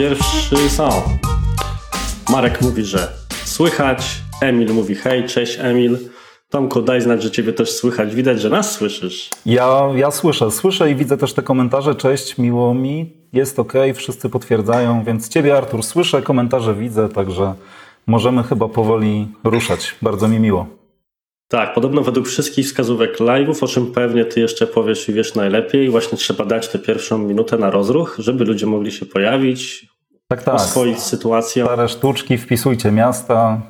pierwszy są. Marek mówi, że słychać. Emil mówi hej, cześć Emil. Tomku, daj znać, że ciebie też słychać. Widać, że nas słyszysz. Ja, ja słyszę, słyszę i widzę też te komentarze. Cześć, miło mi, jest ok, wszyscy potwierdzają, więc ciebie Artur słyszę, komentarze widzę, także możemy chyba powoli ruszać. Bardzo mi miło. Tak, podobno według wszystkich wskazówek live'ów, o czym pewnie ty jeszcze powiesz i wiesz najlepiej, właśnie trzeba dać tę pierwszą minutę na rozruch, żeby ludzie mogli się pojawić, Tak, tak. oswoić sytuację. Stare sztuczki, wpisujcie miasta.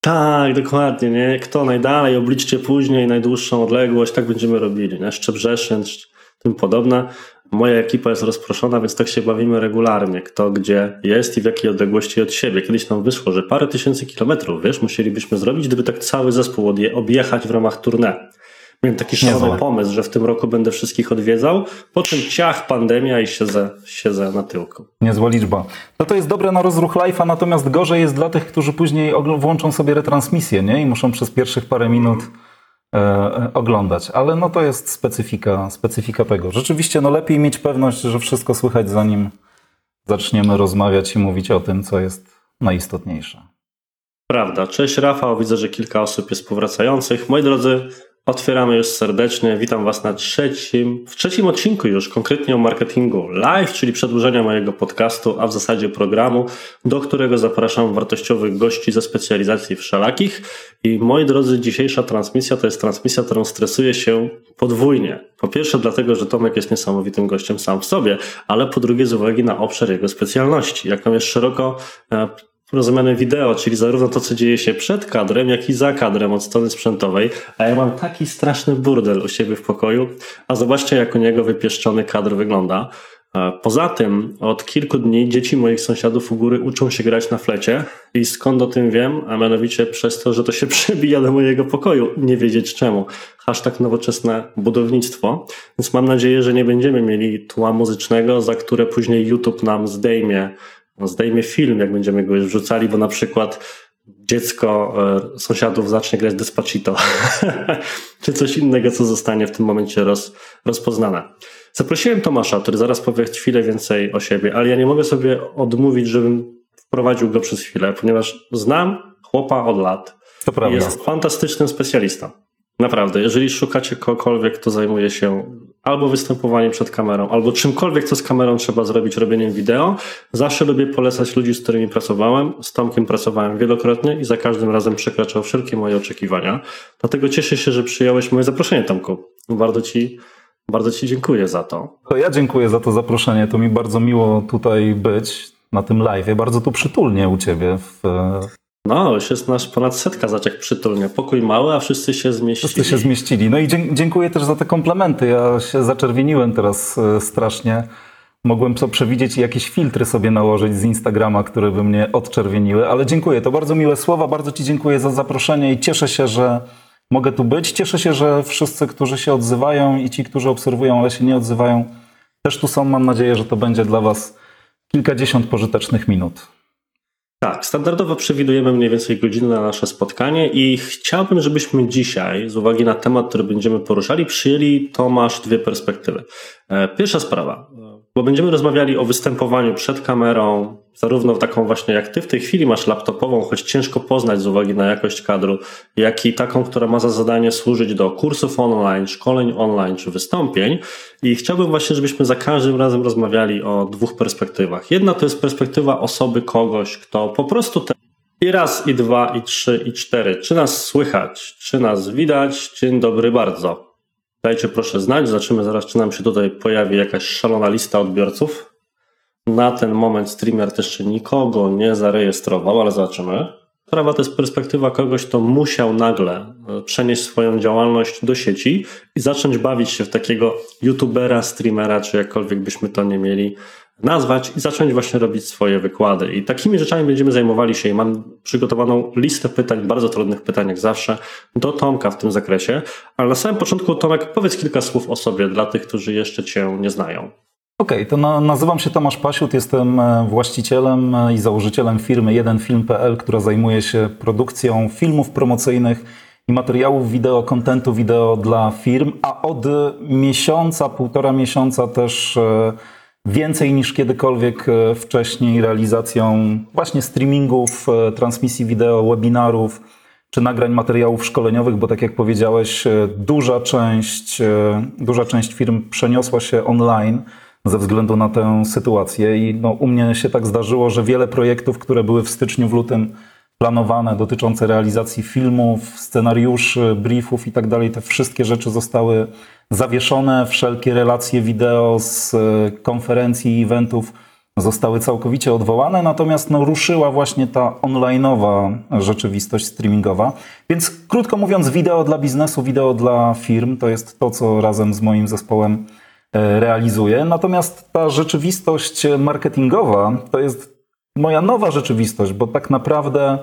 Tak, dokładnie, nie? Kto najdalej, obliczcie później najdłuższą odległość, tak będziemy robili, nie? Szczebrzeszyn, tym podobne. Moja ekipa jest rozproszona, więc tak się bawimy regularnie, kto gdzie jest i w jakiej odległości od siebie. Kiedyś nam wyszło, że parę tysięcy kilometrów, wiesz, musielibyśmy zrobić, gdyby tak cały zespół odje- objechać w ramach tournée. Miałem taki szalony pomysł, że w tym roku będę wszystkich odwiedzał, po czym ciach, pandemia i siedzę, siedzę na tyłku. Niezła liczba. No to jest dobre na rozruch live'a, natomiast gorzej jest dla tych, którzy później włączą sobie retransmisję, nie? I muszą przez pierwszych parę minut e, oglądać. Ale no to jest specyfika, specyfika tego. Rzeczywiście, no lepiej mieć pewność, że wszystko słychać, zanim zaczniemy rozmawiać i mówić o tym, co jest najistotniejsze. Prawda. Cześć Rafał, widzę, że kilka osób jest powracających. Moi drodzy, otwieramy już serdecznie. Witam Was na trzecim, w trzecim odcinku już, konkretnie o marketingu live, czyli przedłużenia mojego podcastu, a w zasadzie programu, do którego zapraszam wartościowych gości ze specjalizacji wszelakich. I moi drodzy, dzisiejsza transmisja to jest transmisja, którą stresuję się podwójnie. Po pierwsze dlatego, że Tomek jest niesamowitym gościem sam w sobie, ale po drugie z uwagi na obszar jego specjalności, jaką jest szeroko rozumiane wideo, czyli zarówno to, co dzieje się przed kadrem, jak i za kadrem od strony sprzętowej, a ja mam taki straszny burdel u siebie w pokoju, a zobaczcie, jak u niego wypieszczony kadr wygląda. E, Poza tym od kilku dni dzieci moich sąsiadów u góry uczą się grać na flecie i skąd o tym wiem, a mianowicie przez to, że to się przebija do mojego pokoju, nie wiedzieć czemu. Hashtag nowoczesne budownictwo, więc mam nadzieję, że nie będziemy mieli tła muzycznego, za które później YouTube nam zdejmie zdejmie film, jak będziemy go już wrzucali, bo na przykład dziecko e, sąsiadów zacznie grać Despacito, czy coś innego, co zostanie w tym momencie roz, rozpoznane. Zaprosiłem Tomasza, który zaraz powie chwilę więcej o siebie, ale ja nie mogę sobie odmówić, żebym wprowadził go przez chwilę, ponieważ znam chłopa od lat. To prawda. Jest fantastycznym specjalistą. Naprawdę, jeżeli szukacie kogokolwiek, kto zajmuje się albo występowaniem przed kamerą, albo czymkolwiek, co z kamerą trzeba zrobić, robieniem wideo, zawsze lubię polecać ludzi, z którymi pracowałem. Z Tomkiem pracowałem wielokrotnie i za każdym razem przekraczał wszelkie moje oczekiwania. Dlatego cieszę się, że przyjąłeś moje zaproszenie, Tomku. Bardzo Ci, bardzo ci dziękuję za to. To ja dziękuję za to zaproszenie. To mi bardzo miło tutaj być na tym live. Bardzo tu przytulnie u ciebie. W, No, już jest nasz ponad setka, jak przytulnie. Pokój mały, a wszyscy się zmieścili. wszyscy się zmieścili. No i dziękuję też za te komplementy. Ja się zaczerwieniłem teraz e, strasznie. Mogłem to przewidzieć i jakieś filtry sobie nałożyć z Instagrama, które by mnie odczerwieniły, ale dziękuję. To bardzo miłe słowa. Bardzo Ci dziękuję za zaproszenie i cieszę się, że mogę tu być. Cieszę się, że wszyscy, którzy się odzywają i ci, którzy obserwują, ale się nie odzywają, też tu są. Mam nadzieję, że to będzie dla Was kilkadziesiąt pożytecznych minut. Tak, standardowo przewidujemy mniej więcej godzinę na nasze spotkanie i chciałbym, żebyśmy dzisiaj, z uwagi na temat, który będziemy poruszali, przyjęli Tomasz dwie perspektywy. E, Pierwsza sprawa, bo będziemy rozmawiali o występowaniu przed kamerą, zarówno taką właśnie jak ty w tej chwili masz laptopową, choć ciężko poznać z uwagi na jakość kadru, jak i taką, która ma za zadanie służyć do kursów online, szkoleń online czy wystąpień. I chciałbym właśnie, żebyśmy za każdym razem rozmawiali o dwóch perspektywach. Jedna to jest perspektywa osoby, kogoś, kto po prostu te i raz, i dwa, i trzy, i cztery. Czy nas słychać? Czy nas widać? Dzień dobry bardzo. Dajcie proszę znać. Zobaczymy zaraz, czy nam się tutaj pojawi jakaś szalona lista odbiorców. Na ten moment streamer jeszcze nikogo nie zarejestrował, ale zobaczymy. Prawa to jest perspektywa kogoś, kto musiał nagle e, przenieść swoją działalność do sieci i zacząć bawić się w takiego youtubera, streamera, czy jakkolwiek byśmy to nie mieli nazwać i zacząć właśnie robić swoje wykłady. I takimi rzeczami będziemy zajmowali się i mam przygotowaną listę pytań, bardzo trudnych pytań jak zawsze, do Tomka w tym zakresie. Ale na samym początku Tomek, powiedz kilka słów o sobie dla tych, którzy jeszcze Cię nie znają. Okej, to na, nazywam się Tomasz Pasiut, jestem e, właścicielem e, i założycielem firmy 1film.pl, która zajmuje się produkcją filmów promocyjnych i materiałów wideo, kontentu wideo dla firm, a od miesiąca, półtora miesiąca też e, więcej niż kiedykolwiek e, wcześniej realizacją właśnie streamingów, e, transmisji wideo, webinarów czy nagrań materiałów szkoleniowych, bo tak jak powiedziałeś, e, duża część, duża część firm przeniosła się online ze względu na tę sytuację i no, u mnie się tak zdarzyło, że wiele projektów, które były w styczniu, w lutym planowane dotyczące realizacji filmów, scenariuszy, briefów i tak dalej, te wszystkie rzeczy zostały zawieszone, wszelkie relacje wideo z e, konferencji i eventów zostały całkowicie odwołane, natomiast no, ruszyła właśnie ta online'owa rzeczywistość streamingowa. Więc krótko mówiąc, wideo dla biznesu, wideo dla firm to jest to, co razem z moim zespołem e, realizuję. Natomiast ta rzeczywistość marketingowa to jest moja nowa rzeczywistość, bo tak naprawdę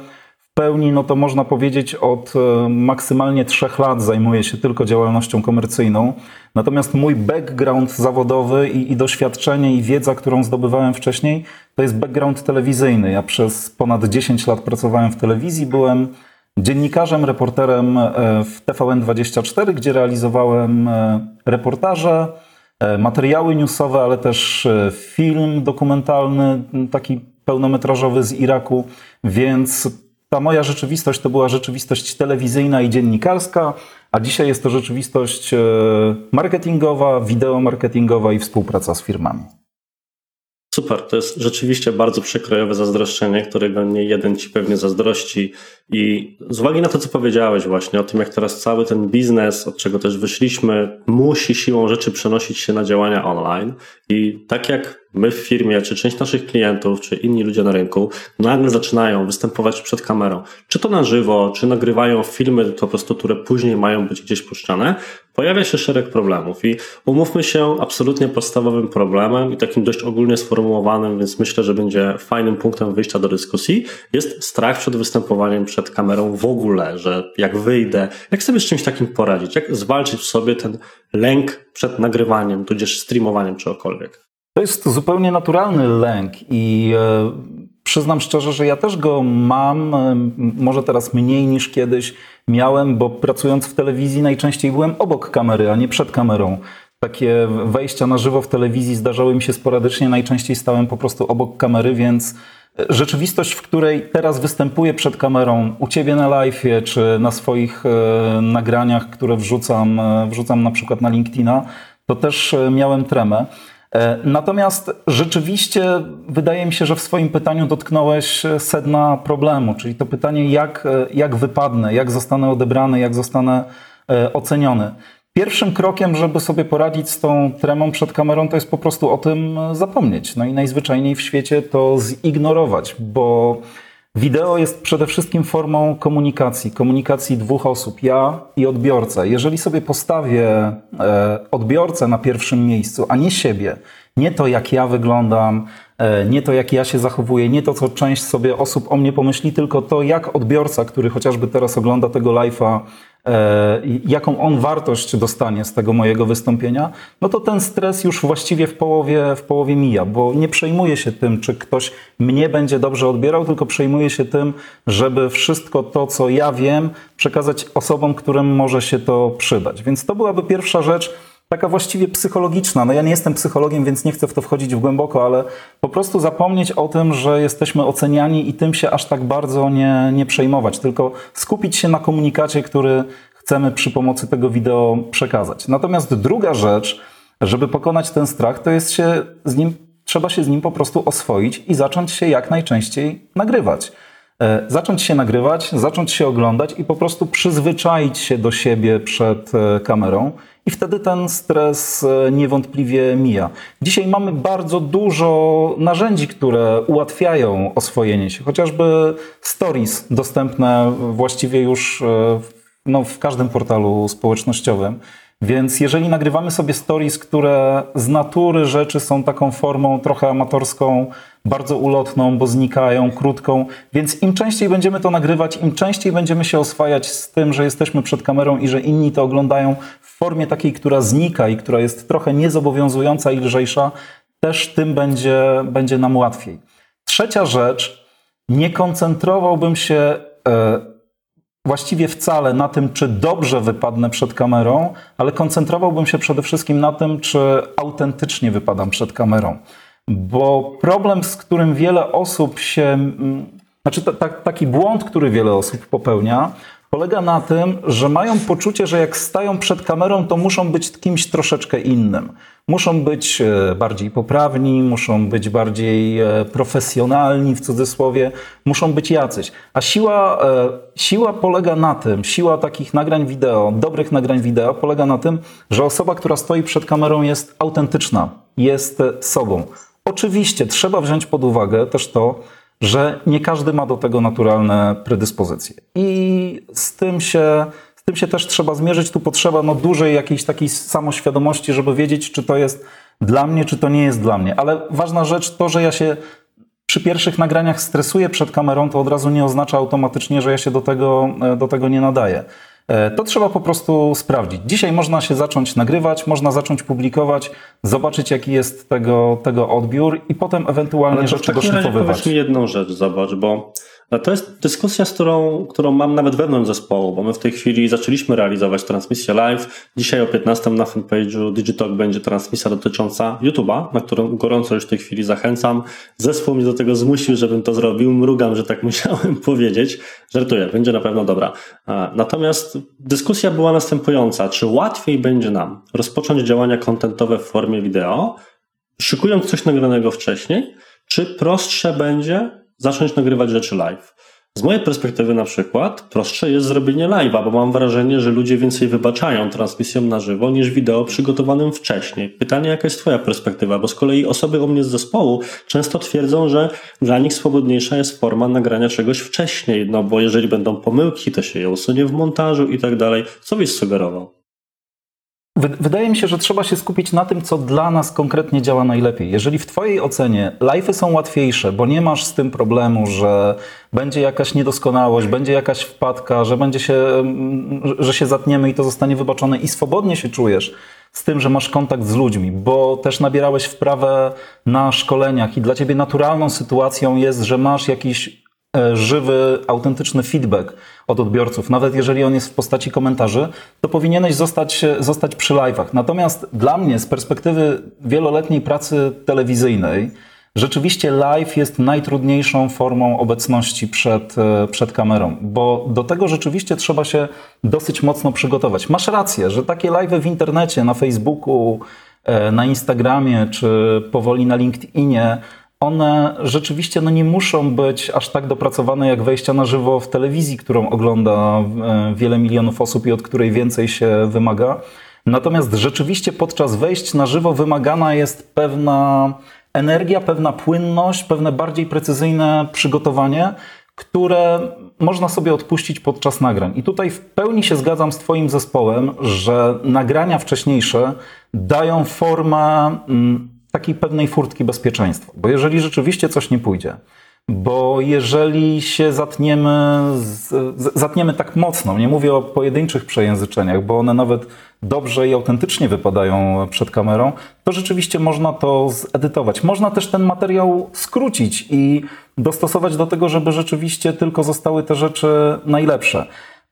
pełni, no to można powiedzieć, od e, maksymalnie trzech lat zajmuję się tylko działalnością komercyjną. Natomiast mój background zawodowy i, i doświadczenie i wiedza, którą zdobywałem wcześniej, to jest background telewizyjny. Ja przez ponad 10 lat pracowałem w telewizji, byłem dziennikarzem, reporterem e, w TVN24, gdzie realizowałem e, reportaże, materiały newsowe, ale też film dokumentalny, taki pełnometrażowy z Iraku, więc ta moja rzeczywistość to była rzeczywistość telewizyjna i dziennikarska, a dzisiaj jest to rzeczywistość e, marketingowa, wideomarketingowa i współpraca z firmami. Super, to jest rzeczywiście bardzo przekrojowe zazdroszczenie, którego nie jeden ci pewnie zazdrości. I z uwagi na to, co powiedziałeś właśnie o tym, jak teraz cały ten biznes, od czego też wyszliśmy, musi siłą rzeczy przenosić się na działania online. I tak jak my w firmie, czy część naszych klientów, czy inni ludzie na rynku nagle zaczynają występować przed kamerą, czy to na żywo, czy nagrywają filmy po prostu, które później mają być gdzieś puszczane, pojawia się szereg problemów i umówmy się, absolutnie podstawowym problemem i takim dość ogólnie sformułowanym, więc myślę, że będzie fajnym punktem wyjścia do dyskusji, jest strach przed występowaniem przed kamerą w ogóle, że jak wyjdę, jak sobie z czymś takim poradzić, jak zwalczyć w sobie ten lęk przed nagrywaniem, tudzież streamowaniem czegokolwiek. To jest zupełnie naturalny lęk i e, przyznam szczerze, że ja też go mam, e, może teraz mniej niż kiedyś miałem, bo pracując w telewizji najczęściej byłem obok kamery, a nie przed kamerą. Takie wejścia na żywo w telewizji zdarzały mi się sporadycznie, najczęściej stałem po prostu obok kamery, więc e, rzeczywistość, w której teraz występuję przed kamerą, u ciebie na live, czy na swoich nagraniach, które wrzucam, wrzucam na przykład na LinkedIna, to też miałem tremę. E, natomiast rzeczywiście wydaje mi się, że w swoim pytaniu dotknąłeś e, sedna problemu, czyli to pytanie, jak, e, jak wypadnę, jak zostanę odebrany, jak zostanę oceniony. Pierwszym krokiem, żeby sobie poradzić z tą tremą przed kamerą, to jest po prostu o tym zapomnieć. No i najzwyczajniej w świecie to zignorować, bo Wideo jest przede wszystkim formą komunikacji, komunikacji dwóch osób, ja i odbiorca. Jeżeli sobie postawię e, odbiorcę na pierwszym miejscu, a nie siebie, nie to jak ja wyglądam, nie to jak ja się zachowuję, nie to co część sobie osób o mnie pomyśli, tylko to jak odbiorca, który chociażby teraz ogląda tego live'a, E, jaką on wartość dostanie z tego mojego wystąpienia, no to ten stres już właściwie w połowie, w połowie mija, bo nie przejmuje się tym, czy ktoś mnie będzie dobrze odbierał, tylko przejmuje się tym, żeby wszystko to, co ja wiem, przekazać osobom, którym może się to przydać. Więc to byłaby pierwsza rzecz, taka właściwie psychologiczna. No ja nie jestem psychologiem, więc nie chcę w to wchodzić w głęboko, ale po prostu zapomnieć o tym, że jesteśmy oceniani i tym się aż tak bardzo nie, nie przejmować, tylko skupić się na komunikacie, który chcemy przy pomocy tego wideo przekazać. Natomiast druga rzecz, żeby pokonać ten strach, to jest się z nim, trzeba się z nim po prostu oswoić i zacząć się jak najczęściej nagrywać. E, zacząć się nagrywać, zacząć się oglądać i po prostu przyzwyczaić się do siebie przed e, kamerą i wtedy ten stres e, niewątpliwie mija. Dzisiaj mamy bardzo dużo narzędzi, które ułatwiają oswojenie się, chociażby stories dostępne właściwie już e, no, w każdym portalu społecznościowym. Więc jeżeli nagrywamy sobie stories, które z natury rzeczy są taką formą trochę amatorską, bardzo ulotną, bo znikają, krótką, więc im częściej będziemy to nagrywać, im częściej będziemy się oswajać z tym, że jesteśmy przed kamerą i że inni to oglądają w formie takiej, która znika i która jest trochę niezobowiązująca i lżejsza, też tym będzie, będzie nam łatwiej. Trzecia rzecz, nie koncentrowałbym się e, właściwie wcale na tym, czy dobrze wypadnę przed kamerą, ale koncentrowałbym się przede wszystkim na tym, czy autentycznie wypadam przed kamerą. Bo problem, z którym wiele osób się, mm, znaczy taki błąd, który wiele osób popełnia, polega na tym, że mają poczucie, że jak stają przed kamerą, to muszą być kimś troszeczkę innym. Muszą być e, bardziej poprawni, muszą być bardziej e, profesjonalni w cudzysłowie, muszą być jacyś. A siła, e, siła polega na tym, siła takich nagrań wideo, dobrych nagrań wideo polega na tym, że osoba, która stoi przed kamerą jest autentyczna, jest sobą. Oczywiście trzeba wziąć pod uwagę też to, że nie każdy ma do tego naturalne predyspozycje. I z tym się, z tym się też trzeba zmierzyć. Tu potrzeba no, dużej jakiejś takiej samoświadomości, żeby wiedzieć, czy to jest dla mnie, czy to nie jest dla mnie. Ale ważna rzecz, to, że ja się przy pierwszych nagraniach stresuję przed kamerą, to od razu nie oznacza automatycznie, że ja się do tego, do tego nie nadaję. E, to trzeba po prostu sprawdzić. Dzisiaj można się zacząć nagrywać, można zacząć publikować, zobaczyć jaki jest tego, tego odbiór i potem ewentualnie Ale rzeczy doszlifowywać. Powiedz mi jedną rzecz, zobacz, bo to jest dyskusja, z którą, którą mam nawet wewnątrz zespołu, bo my w tej chwili zaczęliśmy realizować transmisję live. Dzisiaj o 15 na fanpage'u Digitalk będzie transmisja dotycząca YouTube'a, na którą gorąco już w tej chwili zachęcam. Zespół mnie do tego zmusił, żebym to zrobił. Mrugam, że tak musiałem powiedzieć. Żartuję, będzie na pewno dobra. Natomiast dyskusja była następująca. Czy łatwiej będzie nam rozpocząć działania kontentowe w formie wideo, szykując coś nagranego wcześniej, czy prostsze będzie zacząć nagrywać rzeczy live. Z mojej perspektywy na przykład prostsze jest zrobienie live'a, bo mam wrażenie, że ludzie więcej wybaczają transmisją na żywo niż wideo przygotowanym wcześniej. Pytanie, jaka jest Twoja perspektywa? Bo z kolei osoby u mnie z zespołu często twierdzą, że dla nich swobodniejsza jest forma nagrania czegoś wcześniej, no bo jeżeli będą pomyłki, to się je usunie w montażu i tak dalej. Co byś sugerował? Wydaje mi się, że trzeba się skupić na tym, co dla nas konkretnie działa najlepiej. Jeżeli w Twojej ocenie live'y są łatwiejsze, bo nie masz z tym problemu, że będzie jakaś niedoskonałość, będzie jakaś wpadka, że, będzie się, że się zatniemy i to zostanie wybaczone i swobodnie się czujesz z tym, że masz kontakt z ludźmi, bo też nabierałeś wprawę na szkoleniach i dla Ciebie naturalną sytuacją jest, że masz jakiś żywy, autentyczny feedback od odbiorców, nawet jeżeli on jest w postaci komentarzy, to powinieneś zostać, zostać przy live'ach. Natomiast dla mnie z perspektywy wieloletniej pracy telewizyjnej, rzeczywiście live jest najtrudniejszą formą obecności przed, e, przed kamerą, bo do tego rzeczywiście trzeba się dosyć mocno przygotować. Masz rację, że takie live w internecie, na Facebooku, e, na Instagramie czy powoli na LinkedInie, one rzeczywiście no, nie muszą być aż tak dopracowane jak wejścia na żywo w telewizji, którą ogląda e, wiele milionów osób i od której więcej się wymaga. Natomiast rzeczywiście podczas wejść na żywo wymagana jest pewna energia, pewna płynność, pewne bardziej precyzyjne przygotowanie, które można sobie odpuścić podczas nagrań. I tutaj w pełni się zgadzam z Twoim zespołem, że nagrania wcześniejsze dają formę mm, takiej pewnej furtki bezpieczeństwa. Bo jeżeli rzeczywiście coś nie pójdzie, bo jeżeli się zatniemy, zatniemy tak mocno, nie mówię o pojedynczych przejęzyczeniach, bo one nawet dobrze i autentycznie wypadają przed kamerą, to rzeczywiście można to zedytować. Można też ten materiał skrócić i dostosować do tego, żeby rzeczywiście tylko zostały te rzeczy najlepsze.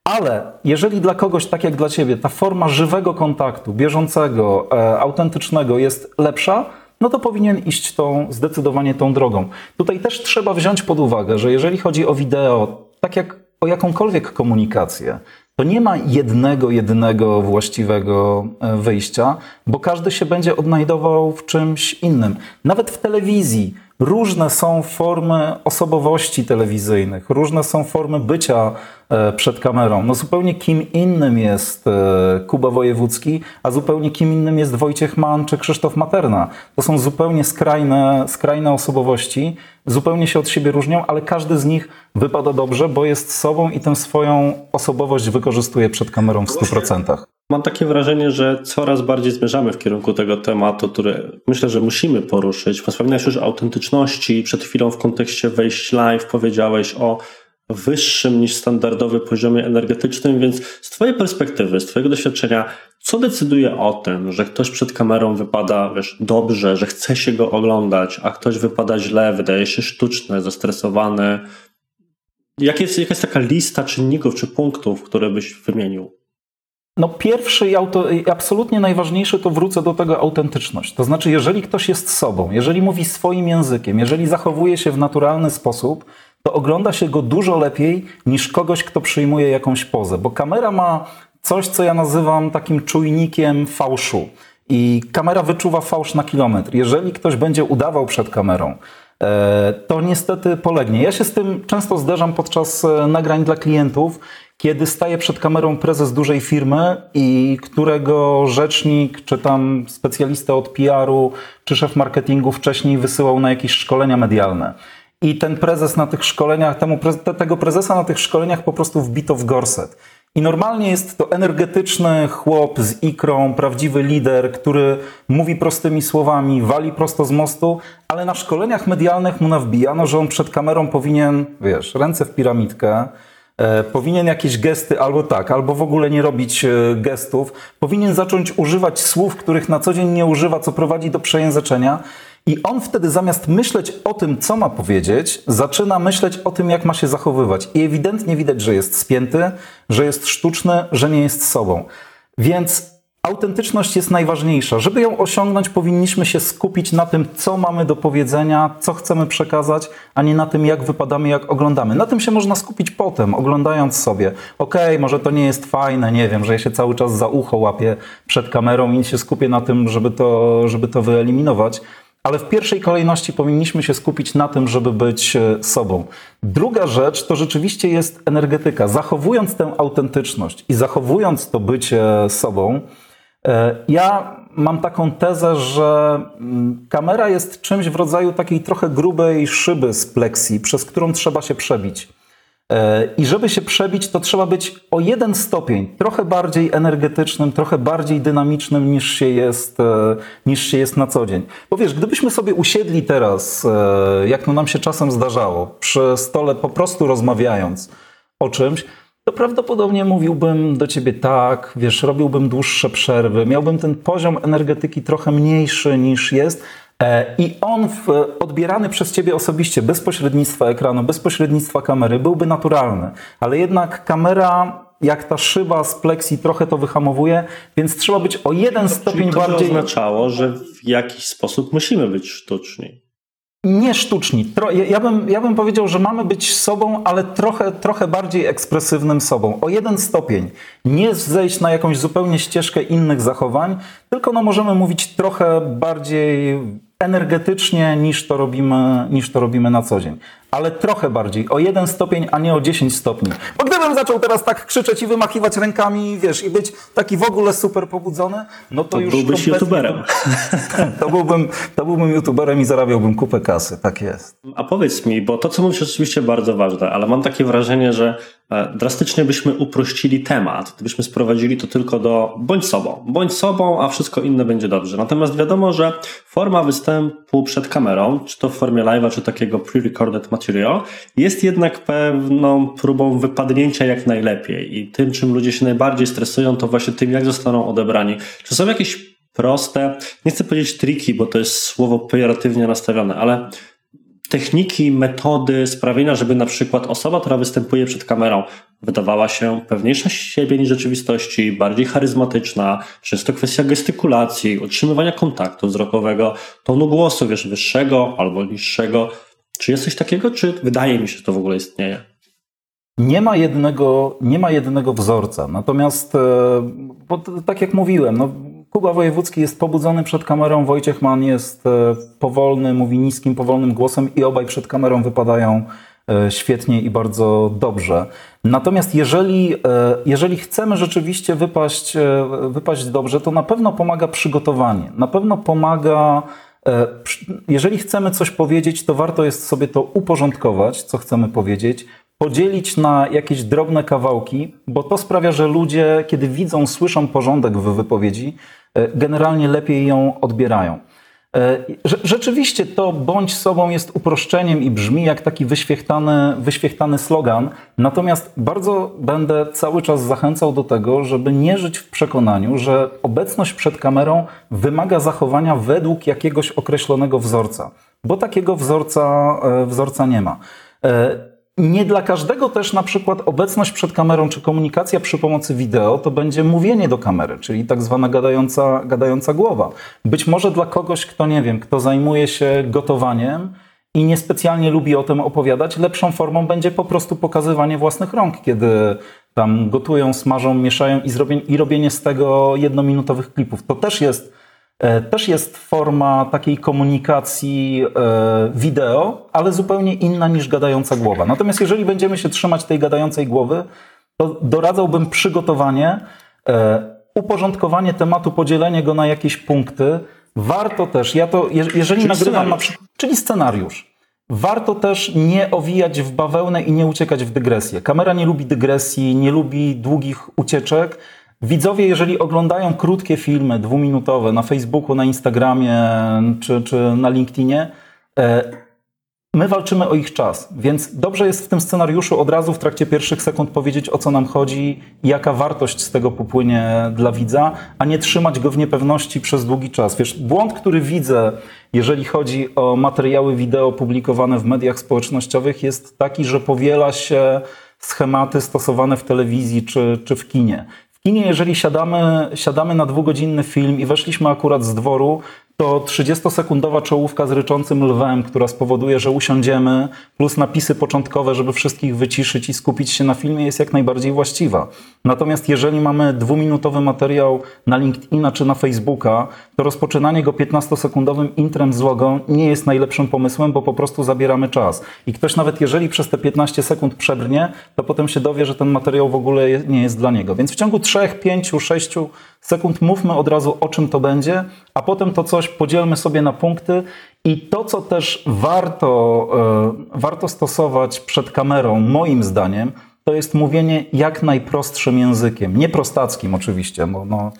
Ale jeżeli dla kogoś, tak jak dla ciebie, ta forma żywego kontaktu, bieżącego, e, autentycznego jest lepsza, no to powinien iść tą, zdecydowanie tą drogą. Tutaj też trzeba wziąć pod uwagę, że jeżeli chodzi o wideo, tak jak o jakąkolwiek komunikację, to nie ma jednego, jedynego właściwego e, wyjścia, bo każdy się będzie odnajdował w czymś innym. Nawet w telewizji różne są formy osobowości telewizyjnych, różne są formy bycia e, przed kamerą. No zupełnie kim innym jest e, Kuba Wojewódzki, a zupełnie kim innym jest Wojciech Mann czy Krzysztof Materna. To są zupełnie skrajne, skrajne osobowości, zupełnie się od siebie różnią, ale każdy z nich wypada dobrze, bo jest sobą i tę swoją osobowość wykorzystuje przed kamerą w 100%. Mam takie wrażenie, że coraz bardziej zmierzamy w kierunku tego tematu, który myślę, że musimy poruszyć. Wspomniałeś już o autentyczności. Przed chwilą w kontekście wejść live powiedziałeś o wyższym niż standardowy poziomie energetycznym, więc z Twojej perspektywy, z Twojego doświadczenia, co decyduje o tym, że ktoś przed kamerą wypada wiesz, dobrze, że chce się go oglądać, a ktoś wypada źle, wydaje się sztuczny, zestresowany? Jak jest, jaka jest taka lista czynników czy punktów, które byś wymienił? No pierwszy i, auto, absolutnie najważniejszy to wrócę do tego autentyczność. To znaczy, jeżeli ktoś jest sobą, jeżeli mówi swoim językiem, jeżeli zachowuje się w naturalny sposób, to ogląda się go dużo lepiej niż kogoś, kto przyjmuje jakąś pozę, bo kamera ma coś, co ja nazywam takim czujnikiem fałszu. I kamera wyczuwa fałsz na kilometr. Jeżeli ktoś będzie udawał przed kamerą, e, to niestety polegnie. Ja się z tym często zderzam podczas e, nagrań dla klientów, kiedy staje przed kamerą prezes dużej firmy i którego rzecznik, czy tam specjalista od PR-u, czy szef marketingu wcześniej wysyłał na jakieś szkolenia medialne. I ten prezes na tych szkoleniach, temu, tego prezesa na tych szkoleniach po prostu wbito w gorset. I normalnie jest to energetyczny chłop z ikrą, prawdziwy lider, który mówi prostymi słowami, wali prosto z mostu, ale na szkoleniach medialnych mu nawbijano, że on przed kamerą powinien, wiesz, ręce w piramidkę, powinien jakieś gesty albo tak, albo w ogóle nie robić e, gestów, powinien zacząć używać słów, których na co dzień nie używa, co prowadzi do przejęzyczenia. I on wtedy zamiast myśleć o tym, co ma powiedzieć, zaczyna myśleć o tym, jak ma się zachowywać. I ewidentnie widać, że jest spięty, że jest sztuczny, że nie jest sobą. Więc autentyczność jest najważniejsza. Żeby ją osiągnąć, powinniśmy się skupić na tym, co mamy do powiedzenia, co chcemy przekazać, a nie na tym, jak wypadamy, jak oglądamy. Na tym się można skupić potem, oglądając sobie. Okej, okay, może to nie jest fajne, nie wiem, że ja się cały czas za ucho łapię przed kamerą i się skupię na tym, żeby to, żeby to wyeliminować ale w pierwszej kolejności powinniśmy się skupić na tym, żeby być e, sobą. Druga rzecz to rzeczywiście jest energetyka. Zachowując tę autentyczność i zachowując to bycie sobą, e, ja mam taką tezę, że mm, kamera jest czymś w rodzaju takiej trochę grubej szyby z pleksji, przez którą trzeba się przebić. E, I żeby się przebić, to trzeba być o jeden stopień trochę bardziej energetycznym, trochę bardziej dynamicznym niż się jest, e, niż się jest na co dzień. Bo wiesz, gdybyśmy sobie usiedli teraz, e, jak to nam się czasem zdarzało, przy stole po prostu rozmawiając o czymś, to prawdopodobnie mówiłbym do ciebie tak, wiesz, robiłbym dłuższe przerwy, miałbym ten poziom energetyki trochę mniejszy niż jest, E, I on w, odbierany przez ciebie osobiście, bez pośrednictwa ekranu, bez pośrednictwa kamery, byłby naturalny. Ale jednak kamera, jak ta szyba z pleksji, trochę to wyhamowuje, więc trzeba być o jeden stopień Czyli to bardziej. To oznaczało, że w jakiś sposób musimy być sztuczni. Nie sztuczni. Ja bym, ja bym powiedział, że mamy być sobą, ale trochę, trochę bardziej ekspresywnym sobą. O jeden stopień. Nie zejść na jakąś zupełnie ścieżkę innych zachowań, tylko no możemy mówić trochę bardziej energetycznie niż to robimy, niż to robimy na co dzień. Ale trochę bardziej, o jeden stopień, a nie o 10 stopni. Bo gdybym zaczął teraz tak krzyczeć i wymachiwać rękami, wiesz, i być taki w ogóle super pobudzony, no to, to już byłbyś youtuberem. To, byłbym, to byłbym youtuberem i zarabiałbym kupę kasy, tak jest. A powiedz mi, bo to, co mówisz, jest oczywiście bardzo ważne, ale mam takie wrażenie, że e, drastycznie byśmy uprościli temat, gdybyśmy sprowadzili to tylko do bądź sobą, bądź sobą, a wszystko inne będzie dobrze. Natomiast wiadomo, że forma występu przed kamerą, czy to w formie live'a, czy takiego pre-recorded material, jest jednak pewną próbą wypadnięcia jak najlepiej i tym, czym ludzie się najbardziej stresują, to właśnie tym, jak zostaną odebrani. Czy są jakieś proste, nie chcę powiedzieć triki, bo to jest słowo pejoratywnie nastawione, ale techniki, metody sprawienia, żeby na przykład osoba, która występuje przed kamerą, wydawała się pewniejsza siebie niż rzeczywistości, bardziej charyzmatyczna, często kwestia gestykulacji, utrzymywania kontaktu wzrokowego, tonu głosu, wiesz, wyższego albo niższego. Czy jest coś takiego, czy wydaje mi się, że to w ogóle istnieje? Nie ma jednego, nie ma jednego wzorca. Natomiast, e, bo tak jak mówiłem, no, Kuba Wojewódzki jest pobudzony przed kamerą, Wojciech Mann jest e, powolny, mówi niskim, powolnym głosem i obaj przed kamerą wypadają e, świetnie i bardzo dobrze. Natomiast jeżeli, jeżeli chcemy rzeczywiście wypaść, wypaść dobrze, to na pewno pomaga przygotowanie. Na pewno pomaga jeżeli chcemy coś powiedzieć, to warto jest sobie to uporządkować, co chcemy powiedzieć, podzielić na jakieś drobne kawałki, bo to sprawia, że ludzie, kiedy widzą, słyszą porządek w wypowiedzi, e, generalnie lepiej ją odbierają. E, rzeczywiście to bądź sobą jest uproszczeniem i brzmi jak taki wyświechtany, wyświechtany slogan, natomiast bardzo będę cały czas zachęcał do tego, żeby nie żyć w przekonaniu, że obecność przed kamerą wymaga zachowania według jakiegoś określonego wzorca, bo takiego wzorca, e, wzorca nie ma. Nie dla każdego też na przykład obecność przed kamerą czy komunikacja przy pomocy wideo to będzie mówienie do kamery, czyli tak zwana gadająca, gadająca głowa. Być może dla kogoś, kto nie wiem, kto zajmuje się gotowaniem i niespecjalnie lubi o tym opowiadać, lepszą formą będzie po prostu pokazywanie własnych rąk, kiedy tam gotują, smażą, mieszają i, zrobię, i robienie z tego jednominutowych klipów. To też jest też jest forma takiej komunikacji e, wideo, ale zupełnie inna niż gadająca głowa. Natomiast jeżeli będziemy się trzymać tej gadającej głowy, to doradzałbym przygotowanie, e, uporządkowanie tematu, podzielenie go na jakieś punkty. Warto też, ja to, jeżeli czyli nagrywam na przykład, czyli scenariusz. Warto też nie owijać w bawełnę i nie uciekać w dygresję. Kamera nie lubi dygresji, nie lubi długich ucieczek. Widzowie, jeżeli oglądają krótkie filmy, dwuminutowe na Facebooku, na Instagramie czy, czy na LinkedInie, e, my walczymy o ich czas, więc dobrze jest w tym scenariuszu od razu w trakcie pierwszych sekund powiedzieć, o co nam chodzi i jaka wartość z tego popłynie dla widza, a nie trzymać go w niepewności przez długi czas. Wiesz, błąd, który widzę, jeżeli chodzi o materiały wideo publikowane w mediach społecznościowych, jest taki, że powiela się schematy stosowane w telewizji czy, czy w kinie kinie, jeżeli siadamy, siadamy na dwugodzinny film i weszliśmy akurat z dworu, to 30-sekundowa czołówka z ryczącym lwem, która spowoduje, że usiądziemy, plus napisy początkowe, żeby wszystkich wyciszyć i skupić się na filmie, jest jak najbardziej właściwa. Natomiast jeżeli mamy dwuminutowy materiał na LinkedIna czy na Facebooka, to rozpoczynanie go 15-sekundowym intrem z logo nie jest najlepszym pomysłem, bo po prostu zabieramy czas. I ktoś nawet jeżeli przez te 15 sekund przebrnie, to potem się dowie, że ten materiał w ogóle nie jest dla niego. Więc w ciągu 3, 5, 6 sekund mówmy od razu o czym to będzie, a potem to coś podzielmy sobie na punkty i to, co też warto, e, warto stosować przed kamerą, moim zdaniem, to jest mówienie jak najprostszym językiem. Nie prostackim oczywiście, bo no,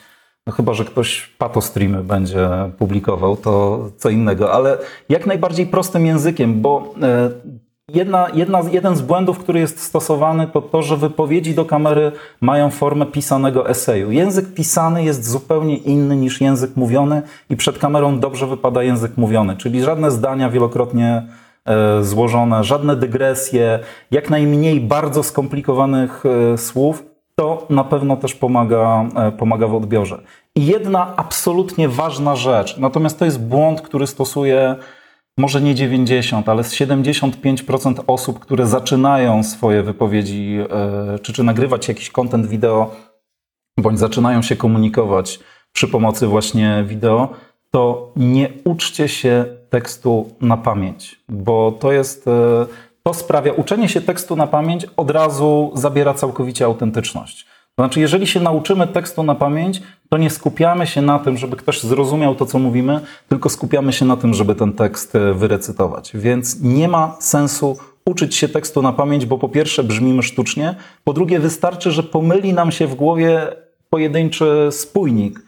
no chyba, że ktoś patostreamy będzie publikował, to co innego, ale jak najbardziej prostym językiem, bo e, Jedna, jedna, jeden z błędów, który jest stosowany, to to, że wypowiedzi do kamery mają formę pisanego eseju. Język pisany jest zupełnie inny niż język mówiony i przed kamerą dobrze wypada język mówiony, czyli żadne zdania wielokrotnie złożone, żadne dygresje, jak najmniej bardzo skomplikowanych e, słów, to na pewno też pomaga, e, pomaga w odbiorze. I jedna absolutnie ważna rzecz, natomiast to jest błąd, który stosuje może nie 90, ale z 75% osób, które zaczynają swoje wypowiedzi, e, czy, czy nagrywać jakiś content wideo, bądź zaczynają się komunikować przy pomocy właśnie wideo, to nie uczcie się tekstu na pamięć, bo to jest, e, to sprawia, uczenie się tekstu na pamięć od razu zabiera całkowicie autentyczność. To znaczy, jeżeli się nauczymy tekstu na pamięć, to nie skupiamy się na tym, żeby ktoś zrozumiał to, co mówimy, tylko skupiamy się na tym, żeby ten tekst e, wyrecytować. Więc nie ma sensu uczyć się tekstu na pamięć, bo po pierwsze brzmimy sztucznie, po drugie wystarczy, że pomyli nam się w głowie pojedynczy spójnik,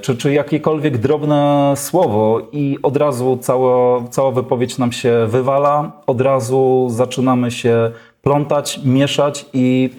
czy, czy jakiekolwiek drobne słowo i od razu cała, cała wypowiedź nam się wywala, od razu zaczynamy się plątać, mieszać i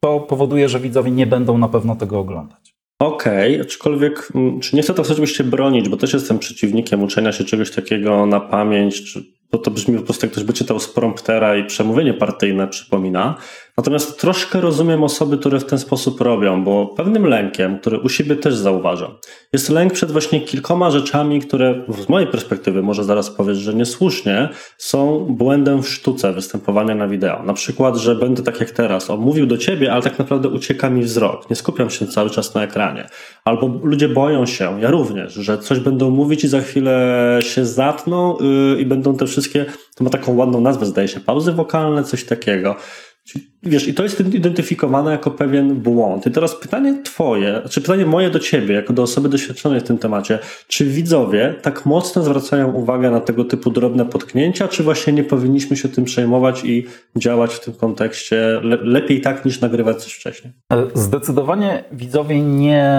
to powoduje, że widzowie nie będą na pewno tego oglądać. Okej, okay, aczkolwiek, mm, czy nie chcę to oczywiście bronić, bo też jestem przeciwnikiem uczenia się czegoś takiego na pamięć, czy bo to brzmi po prostu jak ktoś by czytał z promptera i przemówienie partyjne przypomina. Natomiast troszkę rozumiem osoby, które w ten sposób robią, bo pewnym lękiem, który u siebie też zauważam, jest lęk przed właśnie kilkoma rzeczami, które z mojej perspektywy, może zaraz powiesz, że niesłusznie, są błędem w sztuce występowania na wideo. Na przykład, że będę tak jak teraz, on mówił do ciebie, ale tak naprawdę ucieka mi wzrok, nie skupiam się cały czas na ekranie. Albo ludzie boją się, ja również, że coś będą mówić i za chwilę się zatną yy, i będą te wszystkie, to ma taką ładną nazwę, zdaje się, pauzy wokalne, coś takiego. Wiesz, i to jest identyfikowane jako pewien błąd. I teraz pytanie twoje, czy pytanie moje do ciebie, jako do osoby doświadczonej w tym temacie, czy widzowie tak mocno zwracają uwagę na tego typu drobne potknięcia, czy właśnie nie powinniśmy się tym przejmować i działać w tym kontekście le lepiej tak, niż nagrywać coś wcześniej? E, zdecydowanie widzowie nie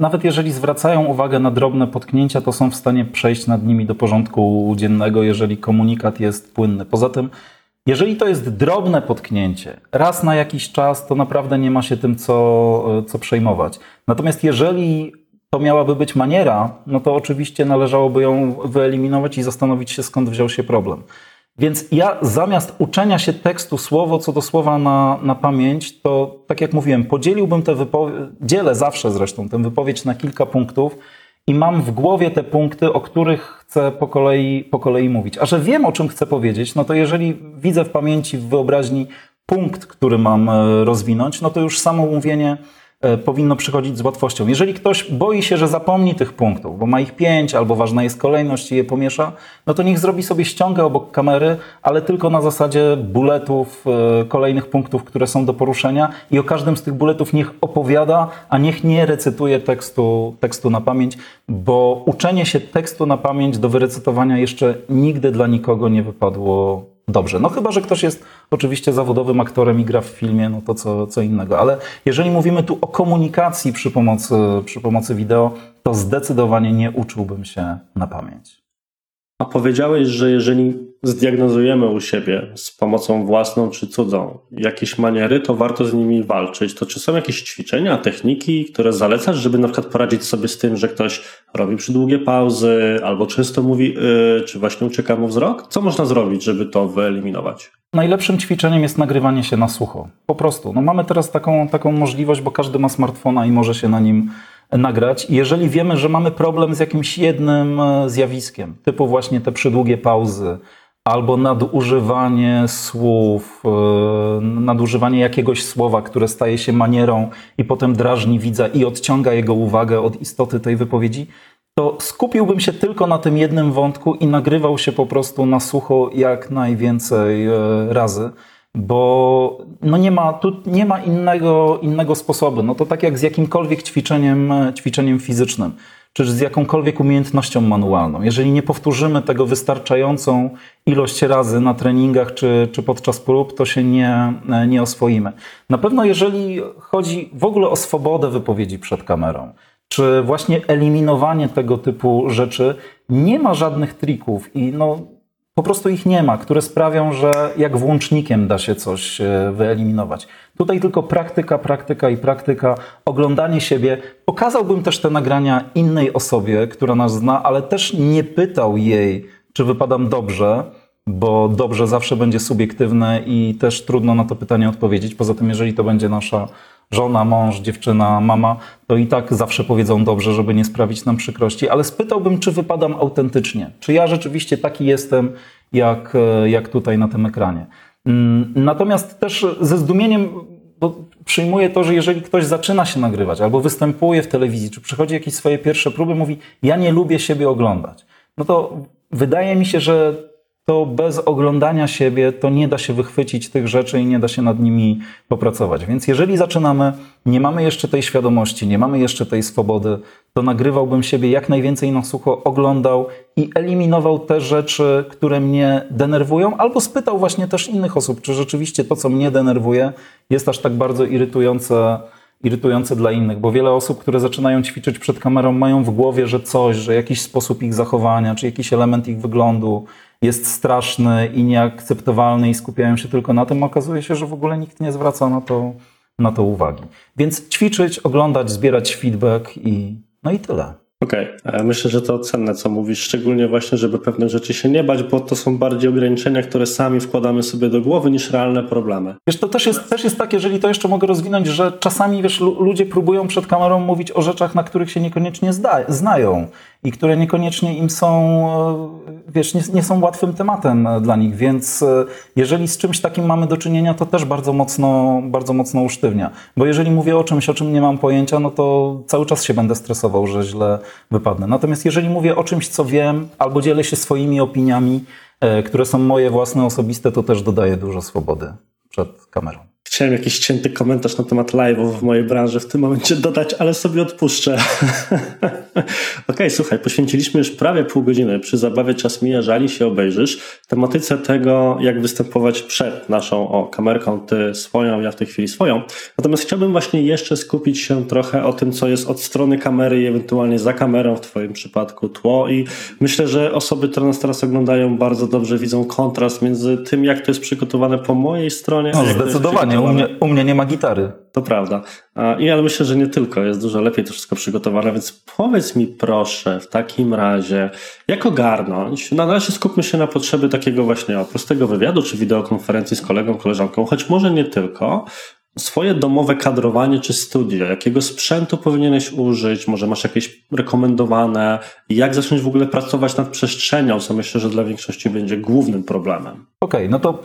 nawet jeżeli zwracają uwagę na drobne potknięcia, to są w stanie przejść nad nimi do porządku dziennego, jeżeli komunikat jest płynny. Poza tym, jeżeli to jest drobne potknięcie, raz na jakiś czas, to naprawdę nie ma się tym co, co przejmować. Natomiast jeżeli to miałaby być maniera, no to oczywiście należałoby ją wyeliminować i zastanowić się, skąd wziął się problem. Więc ja zamiast uczenia się tekstu słowo co do słowa na, na pamięć, to tak jak mówiłem, podzieliłbym tę wypowiedź, dzielę zawsze zresztą tę wypowiedź na kilka punktów i mam w głowie te punkty, o których chcę po kolei, po kolei mówić. A że wiem, o czym chcę powiedzieć, no to jeżeli widzę w pamięci, w wyobraźni punkt, który mam e, rozwinąć, no to już samo mówienie powinno przychodzić z łatwością. Jeżeli ktoś boi się, że zapomni tych punktów, bo ma ich pięć, albo ważna jest kolejność i je pomiesza, no to niech zrobi sobie ściągę obok kamery, ale tylko na zasadzie buletów, e, kolejnych punktów, które są do poruszenia i o każdym z tych buletów niech opowiada, a niech nie recytuje tekstu, tekstu na pamięć, bo uczenie się tekstu na pamięć do wyrecytowania jeszcze nigdy dla nikogo nie wypadło dobrze. No chyba, że ktoś jest oczywiście zawodowym aktorem i gra w filmie, no to co, co innego. Ale jeżeli mówimy tu o komunikacji przy pomocy, przy pomocy wideo, to zdecydowanie nie uczyłbym się na pamięć. A powiedziałeś, że jeżeli zdiagnozujemy u siebie z pomocą własną czy cudzą jakieś maniery, to warto z nimi walczyć. To czy są jakieś ćwiczenia, techniki, które zalecasz, żeby na przykład poradzić sobie z tym, że ktoś robi przydługie pauzy albo często mówi, yy, czy właśnie ucieka mu wzrok? Co można zrobić, żeby to wyeliminować? Najlepszym ćwiczeniem jest nagrywanie się na sucho. Po prostu. No mamy teraz taką, taką możliwość, bo każdy ma smartfona i może się na nim nagrać. Jeżeli wiemy, że mamy problem z jakimś jednym e, zjawiskiem, typu właśnie te przydługie pauzy, albo nadużywanie słów, e, nadużywanie jakiegoś słowa, które staje się manierą i potem drażni widza i odciąga jego uwagę od istoty tej wypowiedzi, to skupiłbym się tylko na tym jednym wątku i nagrywał się po prostu na sucho jak najwięcej e, razy bo no nie ma, tu nie ma innego, innego sposobu. No to tak jak z jakimkolwiek ćwiczeniem, ćwiczeniem fizycznym, czy z jakąkolwiek umiejętnością manualną. Jeżeli nie powtórzymy tego wystarczającą ilość razy na treningach czy, czy podczas prób, to się nie, nie oswoimy. Na pewno jeżeli chodzi w ogóle o swobodę wypowiedzi przed kamerą, czy właśnie eliminowanie tego typu rzeczy, nie ma żadnych trików i no, po prostu ich nie ma, które sprawią, że jak włącznikiem da się coś e, wyeliminować. Tutaj tylko praktyka, praktyka i praktyka, oglądanie siebie. Pokazałbym też te nagrania innej osobie, która nas zna, ale też nie pytał jej, czy wypadam dobrze, bo dobrze zawsze będzie subiektywne i też trudno na to pytanie odpowiedzieć. Poza tym, jeżeli to będzie nasza żona, mąż, dziewczyna, mama, to i tak zawsze powiedzą dobrze, żeby nie sprawić nam przykrości, ale spytałbym, czy wypadam autentycznie, czy ja rzeczywiście taki jestem, jak, jak tutaj na tym ekranie. Mm, natomiast też ze zdumieniem przyjmuję to, że jeżeli ktoś zaczyna się nagrywać albo występuje w telewizji, czy przychodzi jakieś swoje pierwsze próby, mówi: Ja nie lubię siebie oglądać. No to wydaje mi się, że to bez oglądania siebie to nie da się wychwycić tych rzeczy i nie da się nad nimi popracować. Więc jeżeli zaczynamy, nie mamy jeszcze tej świadomości, nie mamy jeszcze tej swobody, to nagrywałbym siebie jak najwięcej na sucho, oglądał i eliminował te rzeczy, które mnie denerwują, albo spytał właśnie też innych osób, czy rzeczywiście to, co mnie denerwuje, jest aż tak bardzo irytujące irytujące dla innych, bo wiele osób, które zaczynają ćwiczyć przed kamerą, mają w głowie, że coś, że jakiś sposób ich zachowania, czy jakiś element ich wyglądu jest straszny i nieakceptowalny i skupiają się tylko na tym, okazuje się, że w ogóle nikt nie zwraca na to, na to uwagi. Więc ćwiczyć, oglądać, zbierać feedback i no i tyle. Okej, okay. myślę, że to cenne, co mówisz, szczególnie właśnie, żeby pewne rzeczy się nie bać, bo to są bardziej ograniczenia, które sami wkładamy sobie do głowy niż realne problemy. Wiesz, to też jest, też jest tak, jeżeli to jeszcze mogę rozwinąć, że czasami, wiesz, ludzie próbują przed kamerą mówić o rzeczach, na których się niekoniecznie zda, znają i które niekoniecznie im są, e, wiesz, nie, nie, są łatwym tematem e, dla nich, więc e, jeżeli z czymś takim mamy do czynienia, to też bardzo mocno, bardzo mocno usztywnia. Bo jeżeli mówię o czymś, o czym nie mam pojęcia, no to cały czas się będę stresował, że źle wypadnę. Natomiast jeżeli mówię o czymś, co wiem, albo dzielę się swoimi opiniami, które są moje własne, osobiste, to też dodaję dużo swobody przed kamerą. Chciałem jakiś cięty komentarz na temat live'ów w mojej branży w tym momencie dodać, ale sobie odpuszczę. Okej, okay, słuchaj, poświęciliśmy już prawie pół godziny przy zabawie Czas mija, żali się obejrzysz. Tematyce tego, jak występować przed naszą o, kamerką, ty swoją, ja w tej chwili swoją. Natomiast chciałbym właśnie jeszcze skupić się trochę o tym, co jest od strony kamery i ewentualnie za kamerą, w twoim przypadku tło i myślę, że osoby, które nas teraz oglądają bardzo dobrze widzą kontrast między tym, jak to jest przygotowane po mojej stronie. No, zdecydowanie przygotowane. U mnie, u mnie nie ma gitary. To prawda. I ale myślę, że nie tylko, jest dużo lepiej to wszystko przygotowane, więc powiedz mi proszę w takim razie, jak ogarnąć, no na razie skupmy się na potrzeby takiego właśnie prostego wywiadu czy wideokonferencji z kolegą, koleżanką, choć może nie tylko, swoje domowe kadrowanie czy studio, jakiego sprzętu powinieneś użyć, może masz jakieś rekomendowane, jak zacząć w ogóle pracować nad przestrzenią, co myślę, że dla większości będzie głównym problemem. Okej, okay, no to,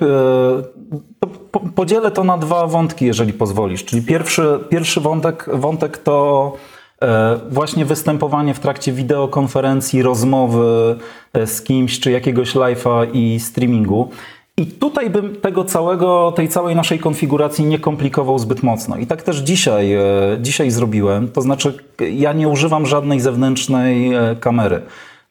to, podzielę to na dwa wątki, jeżeli pozwolisz. Czyli pierwszy, pierwszy wątek, wątek to e, właśnie występowanie w trakcie wideokonferencji, rozmowy e, z kimś, czy jakiegoś live'a i streamingu. I tutaj bym tego całego, tej całej naszej konfiguracji nie komplikował zbyt mocno. I tak też dzisiaj, e, dzisiaj zrobiłem. To znaczy, ja nie używam żadnej zewnętrznej e, kamery.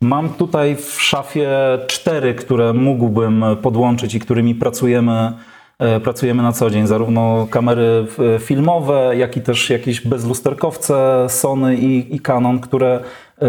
Mam tutaj w szafie cztery, które mógłbym podłączyć i którymi pracujemy, e, pracujemy na co dzień. Zarówno kamery filmowe, jak i też jakieś bezlusterkowce Sony i, i Canon, które,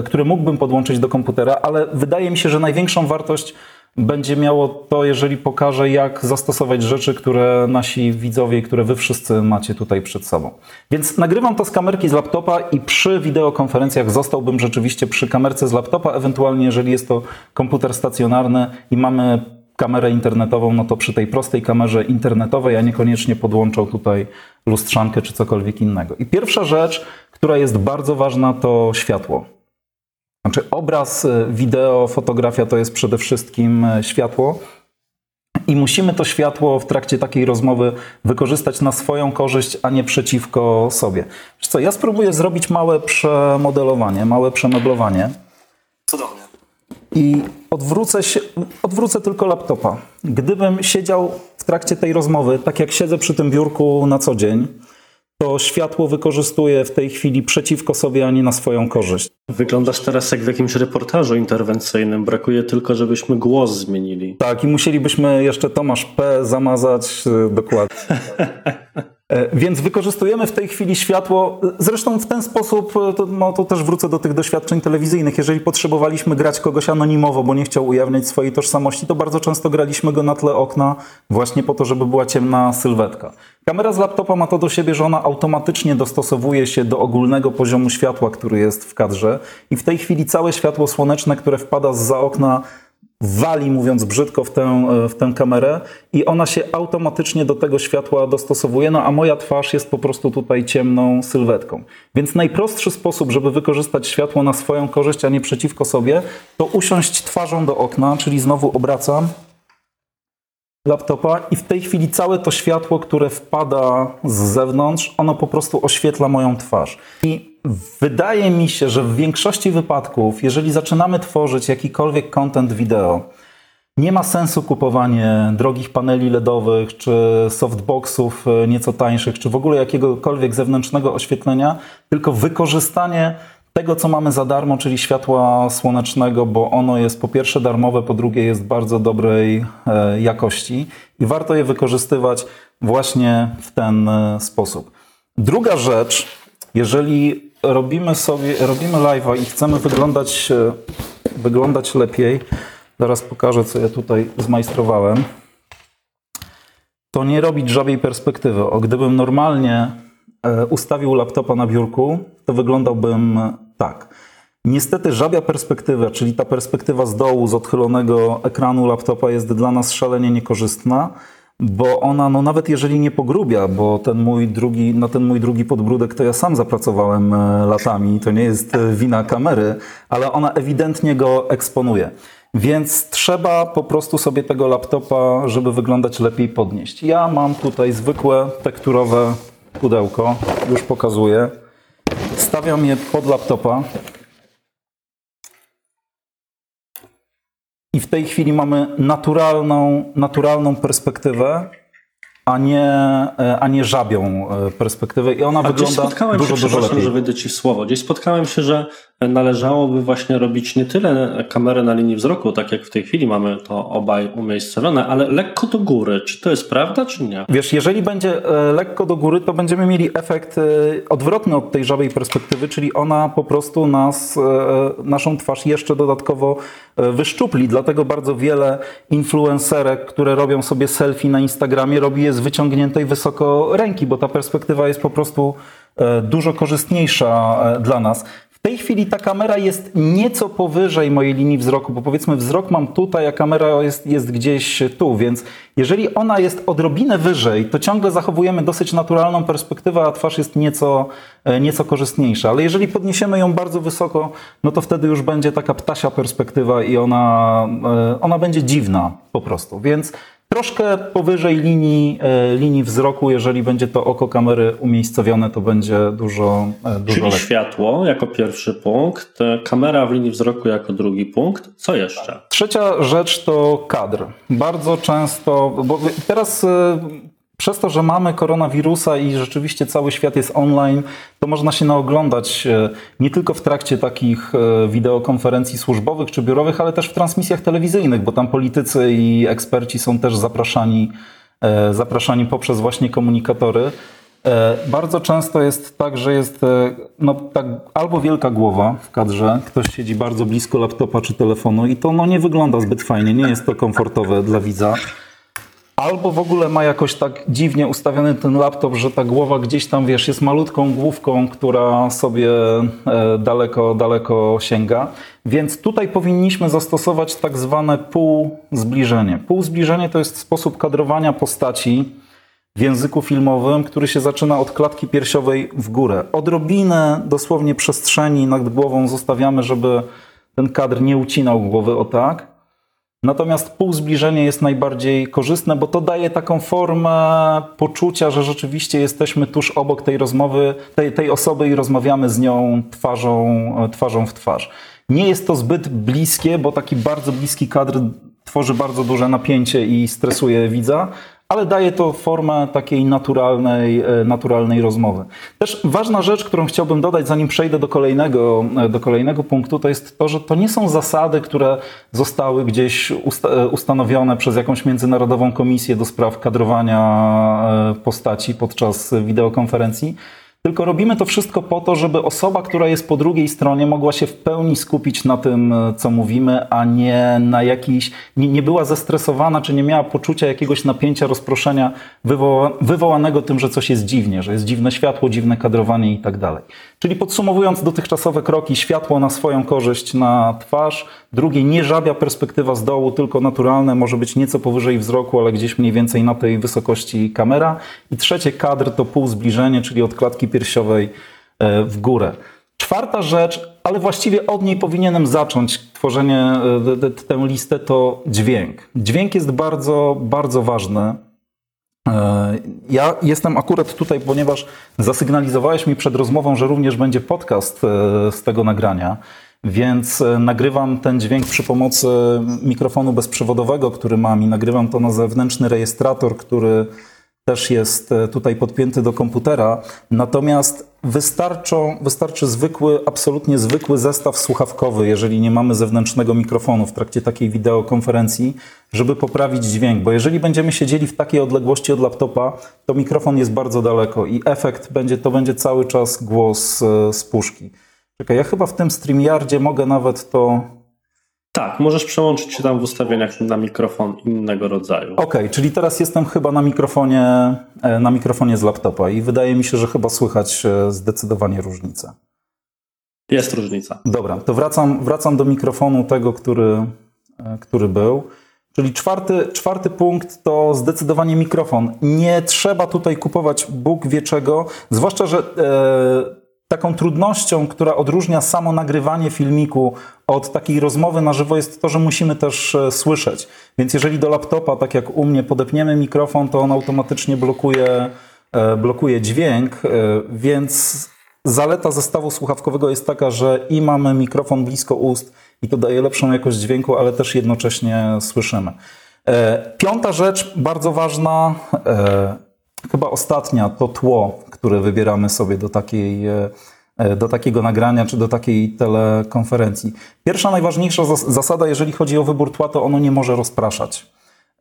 które mógłbym podłączyć do komputera, ale wydaje mi się, że największą wartość będzie miało to, jeżeli pokażę, jak zastosować rzeczy, które nasi widzowie, które wy wszyscy macie tutaj przed sobą. Więc nagrywam to z kamerki z laptopa i przy wideokonferencjach zostałbym rzeczywiście przy kamerce z laptopa, ewentualnie jeżeli jest to komputer stacjonarny i mamy kamerę internetową, no to przy tej prostej kamerze internetowej, a niekoniecznie podłączał tutaj lustrzankę czy cokolwiek innego. I pierwsza rzecz, która jest bardzo ważna, to światło. Znaczy obraz, e, wideo, fotografia to jest przede wszystkim e, światło. I musimy to światło w trakcie takiej rozmowy wykorzystać na swoją korzyść, a nie przeciwko sobie. Wiesz co, ja spróbuję zrobić małe przemodelowanie, małe przemeblowanie. Cudownie. I odwrócę, się, odwrócę tylko laptopa. Gdybym siedział w trakcie tej rozmowy, tak jak siedzę przy tym biurku na co dzień, to światło wykorzystuje w tej chwili przeciwko sobie, a nie na swoją korzyść. Wyglądasz teraz jak w jakimś reportażu interwencyjnym. Brakuje tylko, żebyśmy głos zmienili. Tak, i musielibyśmy jeszcze Tomasz P. zamazać e, dokładnie. E, więc wykorzystujemy w tej chwili światło, zresztą w ten sposób, e, to, no, to też wrócę do tych doświadczeń telewizyjnych. Jeżeli potrzebowaliśmy grać kogoś anonimowo, bo nie chciał ujawniać swojej tożsamości, to bardzo często graliśmy go na tle okna, właśnie po to, żeby była ciemna sylwetka. Kamera z laptopa ma to do siebie, że ona automatycznie dostosowuje się do ogólnego poziomu światła, który jest w kadrze, i w tej chwili całe światło słoneczne, które wpada z za okna, wali, mówiąc brzydko, w tę, w tę kamerę i ona się automatycznie do tego światła dostosowuje, no a moja twarz jest po prostu tutaj ciemną sylwetką. Więc najprostszy sposób, żeby wykorzystać światło na swoją korzyść, a nie przeciwko sobie, to usiąść twarzą do okna, czyli znowu obracam laptopa i w tej chwili całe to światło, które wpada z zewnątrz, ono po prostu oświetla moją twarz. I wydaje mi się, że w większości wypadków, jeżeli zaczynamy tworzyć jakikolwiek content wideo, nie ma sensu kupowanie drogich paneli LEDowych, czy softboxów e, nieco tańszych, czy w ogóle jakiegokolwiek zewnętrznego oświetlenia, tylko wykorzystanie tego, co mamy za darmo, czyli światła słonecznego, bo ono jest po pierwsze darmowe, po drugie jest bardzo dobrej e, jakości i warto je wykorzystywać właśnie w ten e, sposób. Druga rzecz, jeżeli robimy sobie, robimy live'a i chcemy wyglądać, e, wyglądać lepiej, zaraz pokażę, co ja tutaj zmajstrowałem, to nie robić żabiej perspektywy. O, gdybym normalnie ustawił laptopa na biurku, to wyglądałbym tak. Niestety żabia perspektywa, czyli ta perspektywa z dołu, z odchylonego ekranu laptopa jest dla nas szalenie niekorzystna, bo ona, no nawet jeżeli nie pogrubia, bo ten mój drugi, na ten mój drugi podbródek to ja sam zapracowałem e, latami, to nie jest e, wina kamery, ale ona ewidentnie go eksponuje. Więc trzeba po prostu sobie tego laptopa, żeby wyglądać lepiej, podnieść. Ja mam tutaj zwykłe tekturowe pudełko, już pokazuję. Stawiam je pod laptopa. I w tej chwili mamy naturalną, naturalną perspektywę, a nie, e, a nie żabią e, perspektywę. I ona a wygląda spotkałem dużo, się, dużo lepiej. że wyjdę Ci słowo. Gdzieś spotkałem się, że należałoby właśnie robić nie tyle kamerę na linii wzroku, tak jak w tej chwili mamy to obaj umiejscowione, ale lekko do góry. Czy to jest prawda, czy nie? Wiesz, jeżeli będzie e, lekko do góry, to będziemy mieli efekt odwrotny od tej żabej perspektywy, czyli ona po prostu nas, naszą twarz jeszcze dodatkowo wyszczupli. Dlatego bardzo wiele influencerek, które robią sobie selfie na Instagramie, robi je z wyciągniętej wysoko ręki, bo ta perspektywa jest po prostu e, dużo korzystniejsza e, dla nas. W tej chwili ta kamera jest nieco powyżej mojej linii wzroku, bo powiedzmy wzrok mam tutaj, a kamera jest, jest gdzieś tu, więc jeżeli ona jest odrobinę wyżej, to ciągle zachowujemy dosyć naturalną perspektywę, a twarz jest nieco, e, nieco korzystniejsza. Ale jeżeli podniesiemy ją bardzo wysoko, no to wtedy już będzie taka ptasia perspektywa i ona, ona będzie dziwna po prostu. Więc troszkę powyżej linii, e, linii wzroku, jeżeli będzie to oko kamery umiejscowione, to będzie dużo, e, dużo Czyli lepiej. światło jako pierwszy punkt, kamera w linii wzroku jako drugi punkt. Co jeszcze? Trzecia rzecz to kadr. Bardzo często, bo teraz e, przez to, że mamy koronawirusa i rzeczywiście cały świat jest online, to można się naoglądać e, nie tylko w trakcie takich e, wideokonferencji służbowych czy biurowych, ale też w transmisjach telewizyjnych, bo tam politycy i eksperci są też zapraszani, e, zapraszani poprzez właśnie komunikatory. Bardzo często jest tak, że jest no, tak, albo wielka głowa w kadrze, ktoś siedzi bardzo blisko laptopa czy telefonu i to no, nie wygląda zbyt fajnie, nie jest to komfortowe dla widza. Albo w ogóle ma jakoś tak dziwnie ustawiony ten laptop, że ta głowa gdzieś tam, wiesz, jest malutką główką, która sobie e, daleko, daleko sięga. Więc tutaj powinniśmy zastosować tak zwane półzbliżenie. Półzbliżenie to jest sposób kadrowania postaci w języku filmowym, który się zaczyna od klatki piersiowej w górę. Odrobinę dosłownie przestrzeni nad głową zostawiamy, żeby ten kadr nie ucinał głowy o tak. Natomiast półzbliżenie jest najbardziej korzystne, bo to daje taką formę poczucia, że rzeczywiście jesteśmy tuż obok tej rozmowy, tej, tej osoby i rozmawiamy z nią twarzą, twarzą w twarz. Nie jest to zbyt bliskie, bo taki bardzo bliski kadr tworzy bardzo duże napięcie i stresuje widza, ale daje to formę takiej naturalnej, e, naturalnej rozmowy. Też ważna rzecz, którą chciałbym dodać, zanim przejdę do kolejnego, e, do kolejnego punktu, to jest to, że to nie są zasady, które zostały gdzieś usta e, ustanowione przez jakąś międzynarodową komisję do spraw kadrowania postaci podczas wideokonferencji. Tylko robimy to wszystko po to, żeby osoba, która jest po drugiej stronie, mogła się w pełni skupić na tym, e, co mówimy, a nie na jakiś, nie, nie była zestresowana, czy nie miała poczucia jakiegoś napięcia, rozproszenia wywoła, wywołanego tym, że coś jest dziwnie, że jest dziwne światło, dziwne kadrowanie i tak dalej. Czyli podsumowując dotychczasowe kroki, światło na swoją korzyść na twarz, drugie nie żabia perspektywa z dołu, tylko naturalne, może być nieco powyżej wzroku, ale gdzieś mniej więcej na tej wysokości kamera. I trzecie kadr to półzbliżenie, czyli od klatki piersiowej e, w górę. Czwarta rzecz, ale właściwie od niej powinienem zacząć tworzenie, e, tę listę, to dźwięk. Dźwięk jest bardzo, bardzo ważny. E, Ja jestem akurat tutaj, ponieważ zasygnalizowałeś mi przed rozmową, że również będzie podcast z tego nagrania, więc nagrywam ten dźwięk przy pomocy mikrofonu bezprzewodowego, który mam i nagrywam to na zewnętrzny rejestrator, który też jest e, tutaj podpięty do komputera. Natomiast wystarczą, wystarczy zwykły, absolutnie zwykły zestaw słuchawkowy, jeżeli nie mamy zewnętrznego mikrofonu w trakcie takiej wideokonferencji, żeby poprawić dźwięk. Bo jeżeli będziemy siedzieli w takiej odległości od laptopa, to mikrofon jest bardzo daleko i efekt będzie, to będzie cały czas głos e, z puszki. Czekaj, ja chyba w tym StreamYardzie mogę nawet to Tak, możesz przełączyć się tam w ustawieniach na mikrofon innego rodzaju. Okej, czyli teraz jestem chyba na mikrofonie, e, na mikrofonie z laptopa i wydaje mi się, że chyba słychać e, zdecydowanie różnicę. Jest różnica. Dobra, to wracam, wracam do mikrofonu tego, który, e, który był. Czyli czwarty, czwarty punkt to zdecydowanie mikrofon. Nie trzeba tutaj kupować Bóg wie czego, zwłaszcza, że e, taką trudnością, która odróżnia samo nagrywanie filmiku od takiej rozmowy na żywo jest to, że musimy też e, słyszeć. Więc jeżeli do laptopa, tak jak u mnie, podepniemy mikrofon, to on automatycznie blokuje, e, blokuje dźwięk, e, więc zaleta zestawu słuchawkowego jest taka, że i mamy mikrofon blisko ust i to daje lepszą jakość dźwięku, ale też jednocześnie słyszymy. Piąta rzecz, bardzo ważna, chyba ostatnia, to tło, które wybieramy sobie do takiej, e, e, do takiego nagrania czy do takiej telekonferencji. Pierwsza, najważniejsza zas- zasada, jeżeli chodzi o wybór tła, to ono nie może rozpraszać.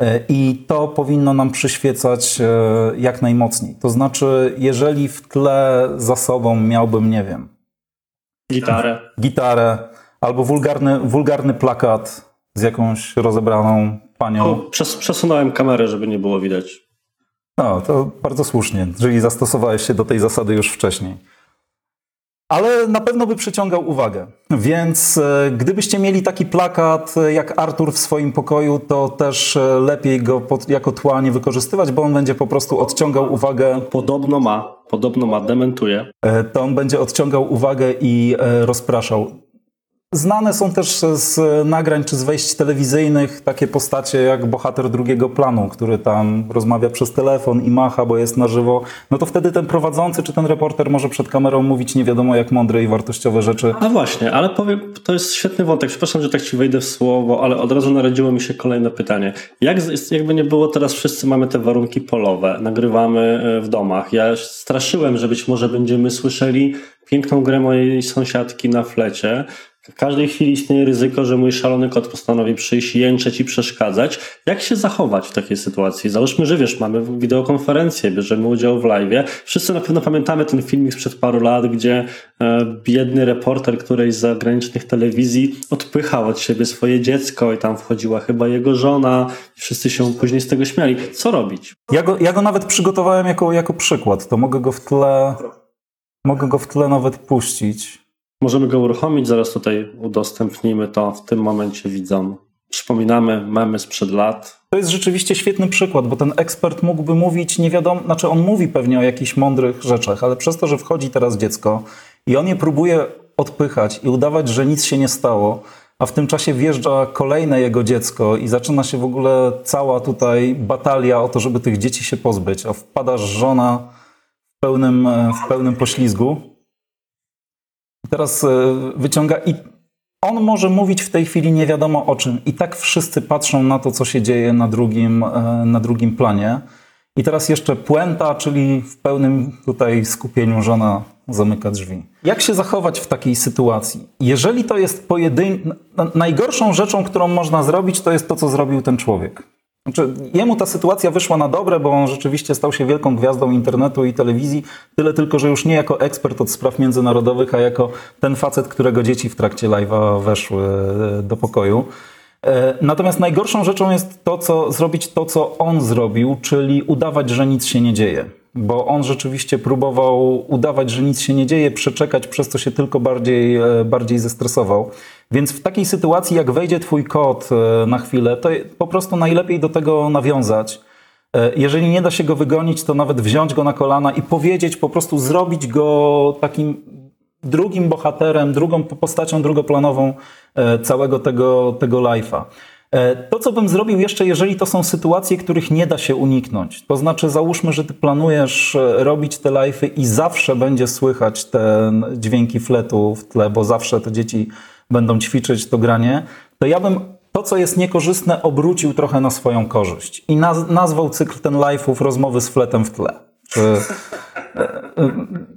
E, I to powinno nam przyświecać jak najmocniej. To znaczy, jeżeli w tle za sobą miałbym, nie wiem, Gitarę. gitarę albo wulgarny, wulgarny plakat z jakąś rozebraną panią. O, przes- przesunąłem kamerę, żeby nie było widać. No, to bardzo słusznie, jeżeli zastosowałeś się do tej zasady już wcześniej. Ale na pewno by przyciągał uwagę. Więc e, gdybyście mieli taki plakat e, jak Artur w swoim pokoju, to też e, lepiej go pod, jako tła nie wykorzystywać, bo on będzie po prostu odciągał uwagę. Podobno ma, podobno ma, dementuje. To on będzie odciągał uwagę i rozpraszał. Znane są też z nagrań czy z wejść telewizyjnych takie postacie jak bohater drugiego planu, który tam rozmawia przez telefon i macha, bo jest na żywo. No to wtedy ten prowadzący czy ten reporter może przed kamerą mówić nie wiadomo jak mądre i wartościowe rzeczy. A właśnie, ale powiem, to jest świetny wątek. Przepraszam, że tak ci wejdę w słowo, ale od razu narodziło mi się kolejne pytanie. Jak, jakby nie było, teraz wszyscy mamy te warunki polowe, nagrywamy e, w domach. Ja straszyłem, że być może będziemy słyszeli piękną grę mojej sąsiadki na flecie. W każdej chwili istnieje ryzyko, że mój szalony kot postanowi przyjść, jęczeć i przeszkadzać. Jak się zachować w takiej sytuacji? Załóżmy, że wiesz, mamy wideokonferencję, bierzemy udział w live. Wszyscy na pewno pamiętamy ten filmik sprzed paru lat, gdzie e, biedny reporter którejś z zagranicznych telewizji odpychał od siebie swoje dziecko i tam wchodziła chyba jego żona. Wszyscy się później z tego śmiali. Co robić? Ja go, ja go nawet przygotowałem jako, jako przykład, to mogę go w tle, mogę go w tle nawet puścić. Możemy go uruchomić, zaraz tutaj udostępnimy to w tym momencie widzom. Przypominamy memy sprzed lat. To jest rzeczywiście świetny przykład, bo ten ekspert mógłby mówić nie wiadomo, znaczy on mówi pewnie o jakichś mądrych rzeczach, ale przez to, że wchodzi teraz dziecko i on je próbuje odpychać i udawać, że nic się nie stało, a w tym czasie wjeżdża kolejne jego dziecko i zaczyna się w ogóle cała tutaj batalia o to, żeby tych dzieci się pozbyć, a wpada żona w pełnym, e, w pełnym poślizgu. Teraz e, wyciąga i on może mówić w tej chwili nie wiadomo o czym. I tak wszyscy patrzą na to, co się dzieje na drugim, e, na drugim planie. I teraz jeszcze puenta, czyli w pełnym tutaj skupieniu żona zamyka drzwi. Jak się zachować w takiej sytuacji? Jeżeli to jest pojedyn... na- Najgorszą rzeczą, którą można zrobić, to jest to, co zrobił ten człowiek. Znaczy, jemu ta sytuacja wyszła na dobre, bo on rzeczywiście stał się wielką gwiazdą internetu i telewizji. Tyle tylko, że już nie jako ekspert od spraw międzynarodowych, a jako ten facet, którego dzieci w trakcie live'a weszły e, do pokoju. E, Natomiast najgorszą rzeczą jest to, co zrobić to, co on zrobił, czyli udawać, że nic się nie dzieje. Bo on rzeczywiście próbował udawać, że nic się nie dzieje, przeczekać, przez co się tylko bardziej, e, bardziej zestresował. Więc w takiej sytuacji, jak wejdzie twój kot e, na chwilę, to po prostu najlepiej do tego nawiązać. E, Jeżeli nie da się go wygonić, to nawet wziąć go na kolana i powiedzieć, po prostu zrobić go takim drugim bohaterem, drugą postacią drugoplanową e, całego tego, tego live'a. To, co bym zrobił jeszcze, jeżeli to są sytuacje, których nie da się uniknąć, to znaczy załóżmy, że ty planujesz robić te live'y i zawsze będzie słychać te dźwięki fletu w tle, bo zawsze te dzieci będą ćwiczyć to granie, to ja bym to, co jest niekorzystne, obrócił trochę na swoją korzyść i naz- nazwał cykl ten live'ów rozmowy z fletem w tle. Czy,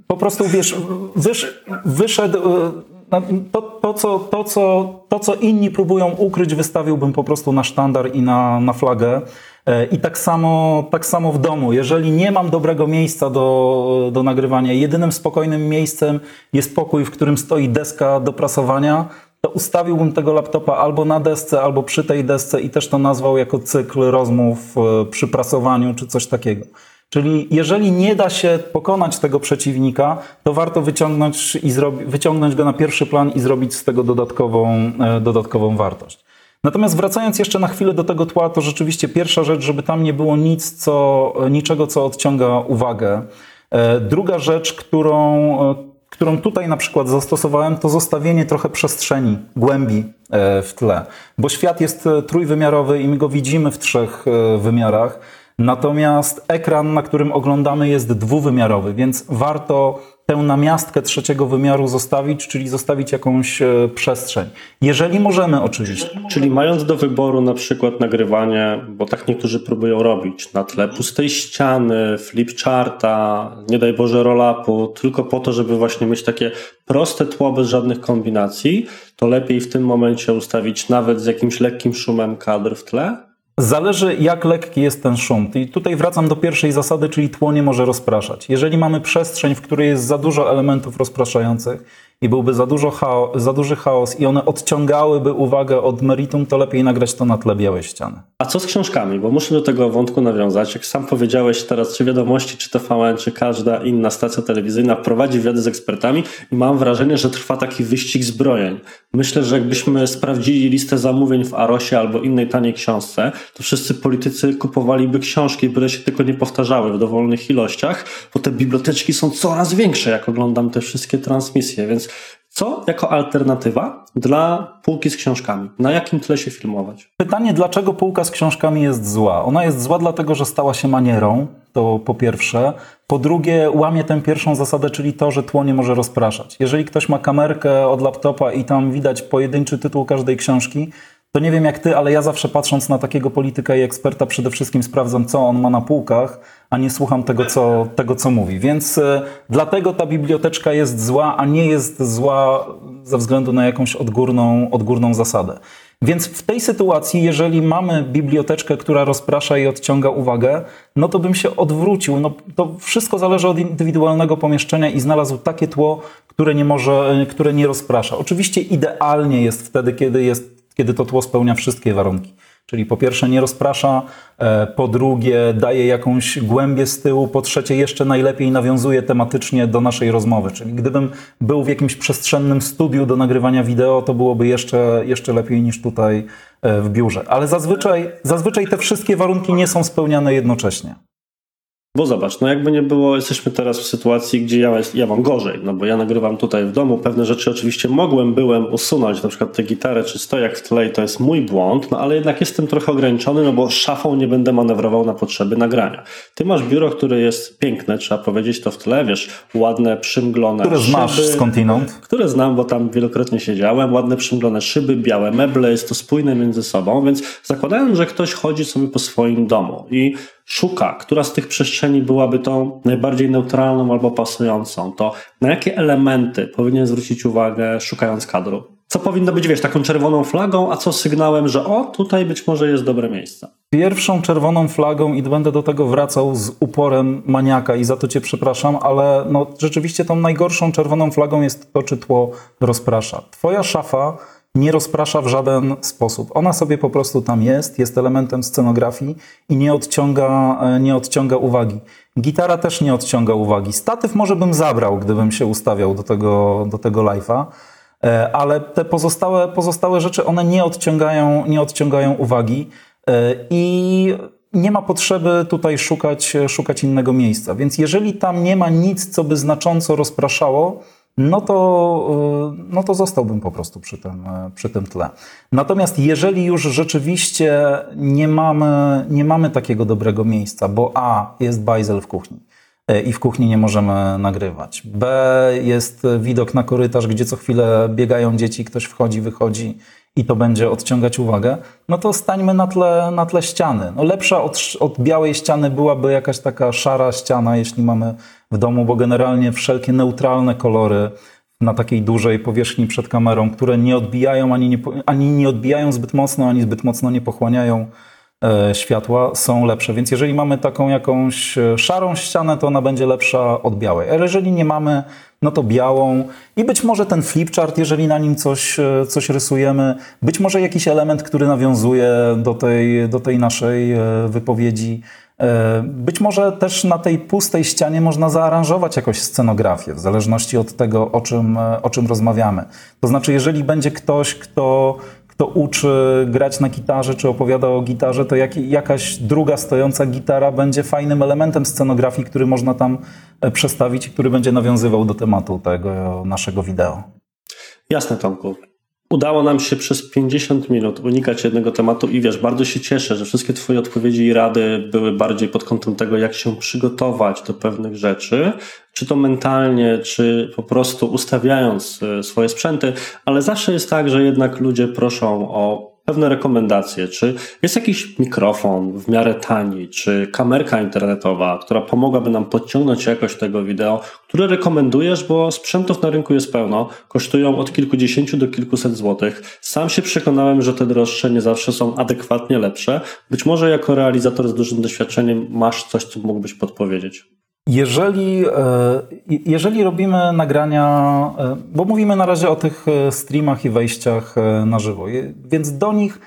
po prostu wiesz, wysz, wyszedł. e, na- To, to, co, to, co, to, co inni próbują ukryć, wystawiłbym po prostu na sztandar i na, na flagę. E, I tak samo, tak samo w domu. Jeżeli nie mam dobrego miejsca do, do nagrywania, jedynym spokojnym miejscem jest pokój, w którym stoi deska do prasowania, to ustawiłbym tego laptopa albo na desce, albo przy tej desce i też to nazwał jako cykl rozmów e, przy prasowaniu czy coś takiego. Czyli jeżeli nie da się pokonać tego przeciwnika, to warto wyciągnąć, i wyciągnąć go na pierwszy plan i zrobić z tego dodatkową, e, dodatkową wartość. Natomiast wracając jeszcze na chwilę do tego tła, to rzeczywiście pierwsza rzecz, żeby tam nie było nic, co, niczego, co odciąga uwagę. E, Druga rzecz, którą, e, którą tutaj na przykład zastosowałem, to zostawienie trochę przestrzeni, głębi e, w tle. Bo świat jest trójwymiarowy i my go widzimy w trzech wymiarach. Natomiast ekran, na którym oglądamy, jest dwuwymiarowy, więc warto tę namiastkę trzeciego wymiaru zostawić, czyli zostawić jakąś e, przestrzeń. Jeżeli możemy, oczywiście. Czyli mając do wyboru na przykład nagrywanie, bo tak niektórzy próbują robić, na tle pustej ściany, flipcharta, nie daj Boże roll-upu, tylko po to, żeby właśnie mieć takie proste tło bez żadnych kombinacji, to lepiej w tym momencie ustawić nawet z jakimś lekkim szumem kadr w tle, Zależy, jak lekki jest ten szum. I tutaj wracam do pierwszej zasady, czyli tło nie może rozpraszać. Jeżeli mamy przestrzeń, w której jest za dużo elementów rozpraszających i byłby za, dużo chaos, za duży chaos i one odciągałyby uwagę od meritum, to lepiej nagrać to na tle białej ściany. A co z książkami? Bo muszę do tego wątku nawiązać. Jak sam powiedziałeś teraz, czy wiadomości, czy TVN, czy każda inna stacja telewizyjna prowadzi wywiady z ekspertami i mam wrażenie, że trwa taki wyścig zbrojeń. Myślę, że jakbyśmy sprawdzili listę zamówień w Arosie albo innej taniej książce, to wszyscy politycy kupowaliby książki, byle się tylko nie powtarzały w dowolnych ilościach, bo te biblioteczki są coraz większe, jak oglądam te wszystkie transmisje, więc co jako alternatywa dla półki z książkami? Na jakim tle się filmować? Pytanie, dlaczego półka z książkami jest zła? Ona jest zła dlatego, że stała się manierą, to po pierwsze. Po drugie, łamie tę pierwszą zasadę, czyli to, że tło nie może rozpraszać. Jeżeli ktoś ma kamerkę od laptopa i tam widać pojedynczy tytuł każdej książki, to nie wiem jak ty, ale ja zawsze patrząc na takiego polityka i eksperta przede wszystkim sprawdzam, co on ma na półkach, a nie słucham tego, co, tego, co mówi. Więc e, dlatego ta biblioteczka jest zła, a nie jest zła ze względu na jakąś odgórną, odgórną zasadę. Więc w tej sytuacji, jeżeli mamy biblioteczkę, która rozprasza i odciąga uwagę, no to bym się odwrócił. No, to wszystko zależy od indywidualnego pomieszczenia i znalazł takie tło, które nie może, które nie rozprasza. Oczywiście idealnie jest wtedy, kiedy jest kiedy to tło spełnia wszystkie warunki. Czyli po pierwsze nie rozprasza, e, po drugie daje jakąś głębię z tyłu, po trzecie jeszcze najlepiej nawiązuje tematycznie do naszej rozmowy. Czyli gdybym był w jakimś przestrzennym studiu do nagrywania wideo, to byłoby jeszcze, jeszcze lepiej niż tutaj e, w biurze. Ale zazwyczaj, zazwyczaj te wszystkie warunki nie są spełniane jednocześnie. Bo zobacz, no jakby nie było, jesteśmy teraz w sytuacji, gdzie ja, ja mam gorzej, no bo ja nagrywam tutaj w domu, pewne rzeczy oczywiście mogłem, byłem usunąć, na przykład tę gitarę czy stojak w tle i to jest mój błąd, no ale jednak jestem trochę ograniczony, no bo szafą nie będę manewrował na potrzeby nagrania. Ty masz biuro, które jest piękne, trzeba powiedzieć to w tle, wiesz, ładne, przymglone Które szyby, znasz skądinąd? Które znam, bo tam wielokrotnie siedziałem, ładne przymglone szyby, białe meble, jest to spójne między sobą, więc zakładając, że ktoś chodzi sobie po swoim domu i szuka, która z tych przestrzeni byłaby tą najbardziej neutralną albo pasującą, to na jakie elementy powinien zwrócić uwagę szukając kadru? Co powinno być, wiesz, taką czerwoną flagą, a co sygnałem, że o, tutaj być może jest dobre miejsce? Pierwszą czerwoną flagą, i będę do tego wracał z uporem maniaka i za to cię przepraszam, ale no, rzeczywiście tą najgorszą czerwoną flagą jest to, czy tło rozprasza. Twoja szafa nie rozprasza w żaden sposób. Ona sobie po prostu tam jest, jest elementem scenografii i nie odciąga, e, nie odciąga uwagi. Gitara też nie odciąga uwagi. Statyw może bym zabrał, gdybym się ustawiał do tego, do tego live'a, e, ale te pozostałe, pozostałe rzeczy, one nie odciągają, nie odciągają uwagi e, i nie ma potrzeby tutaj szukać, szukać innego miejsca. Więc jeżeli tam nie ma nic, co by znacząco rozpraszało, no to, y, no to zostałbym po prostu przy tym, y, przy tym tle. Natomiast jeżeli już rzeczywiście nie mamy, nie mamy takiego dobrego miejsca, bo A jest bajzel w kuchni y, i w kuchni nie możemy nagrywać, B jest widok na korytarz, gdzie co chwilę biegają dzieci, ktoś wchodzi, wychodzi i to będzie odciągać uwagę, no to stańmy na tle, na tle ściany. No lepsza od, od białej ściany byłaby jakaś taka szara ściana, jeśli mamy w domu, bo generalnie wszelkie neutralne kolory na takiej dużej powierzchni przed kamerą, które nie odbijają ani nie, ani nie odbijają zbyt mocno, ani zbyt mocno nie pochłaniają światła, są lepsze. Więc jeżeli mamy taką jakąś e, szarą ścianę, to ona będzie lepsza od białej. Ale jeżeli nie mamy, no to białą i być może ten flipchart, jeżeli na nim coś, e, coś rysujemy, być może jakiś element, który nawiązuje do tej, do tej naszej wypowiedzi, E, być może też na tej pustej ścianie można zaaranżować jakąś scenografię, w zależności od tego, o czym, e, o czym rozmawiamy. To znaczy, jeżeli będzie ktoś, kto, kto uczy grać na gitarze, czy opowiada o gitarze, to jak, jakaś druga stojąca gitara będzie fajnym elementem scenografii, który można tam e, przestawić i który będzie nawiązywał do tematu tego naszego wideo. Jasne, Tomku. Udało nam się przez 50 minut unikać jednego tematu i wiesz, bardzo się cieszę, że wszystkie Twoje odpowiedzi i rady były bardziej pod kątem tego, jak się przygotować do pewnych rzeczy, czy to mentalnie, czy po prostu ustawiając e, swoje sprzęty, ale zawsze jest tak, że jednak ludzie proszą o pewne rekomendacje, czy jest jakiś mikrofon w miarę tani, czy kamerka internetowa, która pomogłaby nam podciągnąć jakość tego wideo, które rekomendujesz, bo sprzętów na rynku jest pełno, kosztują od kilkudziesięciu do kilkuset złotych. Sam się przekonałem, że te droższe nie zawsze są adekwatnie lepsze. Być może jako realizator z dużym doświadczeniem masz coś, co mógłbyś podpowiedzieć. Jeżeli, e, jeżeli robimy nagrania, e, bo mówimy na razie o tych e, streamach i wejściach na żywo, więc do nich,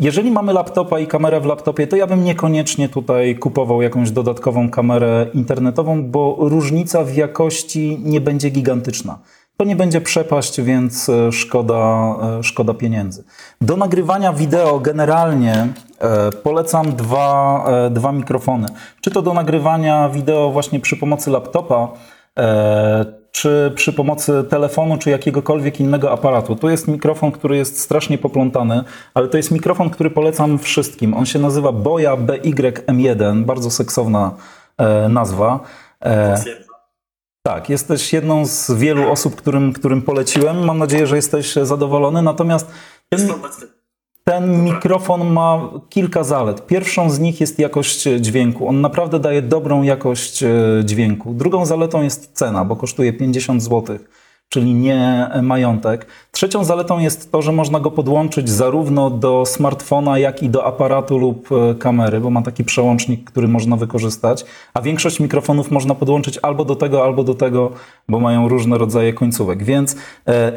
jeżeli mamy laptopa i kamerę w laptopie, to ja bym niekoniecznie tutaj kupował jakąś dodatkową kamerę internetową, bo różnica w jakości nie będzie gigantyczna to nie będzie przepaść, więc e, szkoda, e, szkoda pieniędzy. Do nagrywania wideo generalnie e, polecam dwa, dwa mikrofony. Czy to do nagrywania wideo właśnie przy pomocy laptopa, czy przy pomocy telefonu, czy jakiegokolwiek innego aparatu. To jest mikrofon, który jest strasznie poplątany, ale to jest mikrofon, który polecam wszystkim. On się nazywa Boya BY-M1, bardzo seksowna nazwa. Tak, jesteś jedną z wielu osób, którym, którym poleciłem. Mam nadzieję, że jesteś zadowolony. Natomiast ten, ten mikrofon ma kilka zalet. Pierwszą z nich jest jakość dźwięku. On naprawdę daje dobrą jakość e, dźwięku. Drugą zaletą jest cena, bo kosztuje 50 złotych czyli nie majątek. Trzecią zaletą jest to, że można go podłączyć zarówno do smartfona, jak i do aparatu lub e, kamery, bo ma taki przełącznik, który można wykorzystać, a większość mikrofonów można podłączyć albo do tego, albo do tego, bo mają różne rodzaje końcówek. Więc e,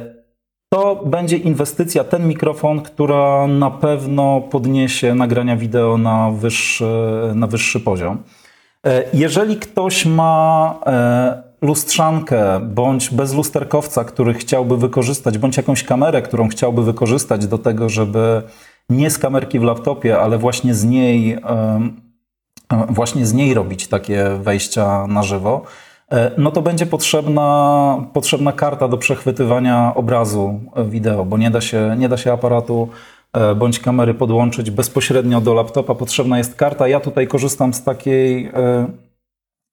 to będzie inwestycja, ten mikrofon, która na pewno podniesie nagrania wideo na wyższy, na wyższy poziom. E, jeżeli ktoś ma lustrzankę bądź bezlusterkowca, który chciałby wykorzystać, bądź jakąś kamerę, którą chciałby wykorzystać do tego, żeby nie z kamerki w laptopie, ale właśnie z niej, właśnie z niej robić takie wejścia na żywo, e, no to będzie potrzebna, potrzebna karta do przechwytywania obrazu wideo, bo nie da się, nie da się aparatu e, bądź kamery podłączyć bezpośrednio do laptopa. Potrzebna jest karta. Ja tutaj korzystam z takiej e,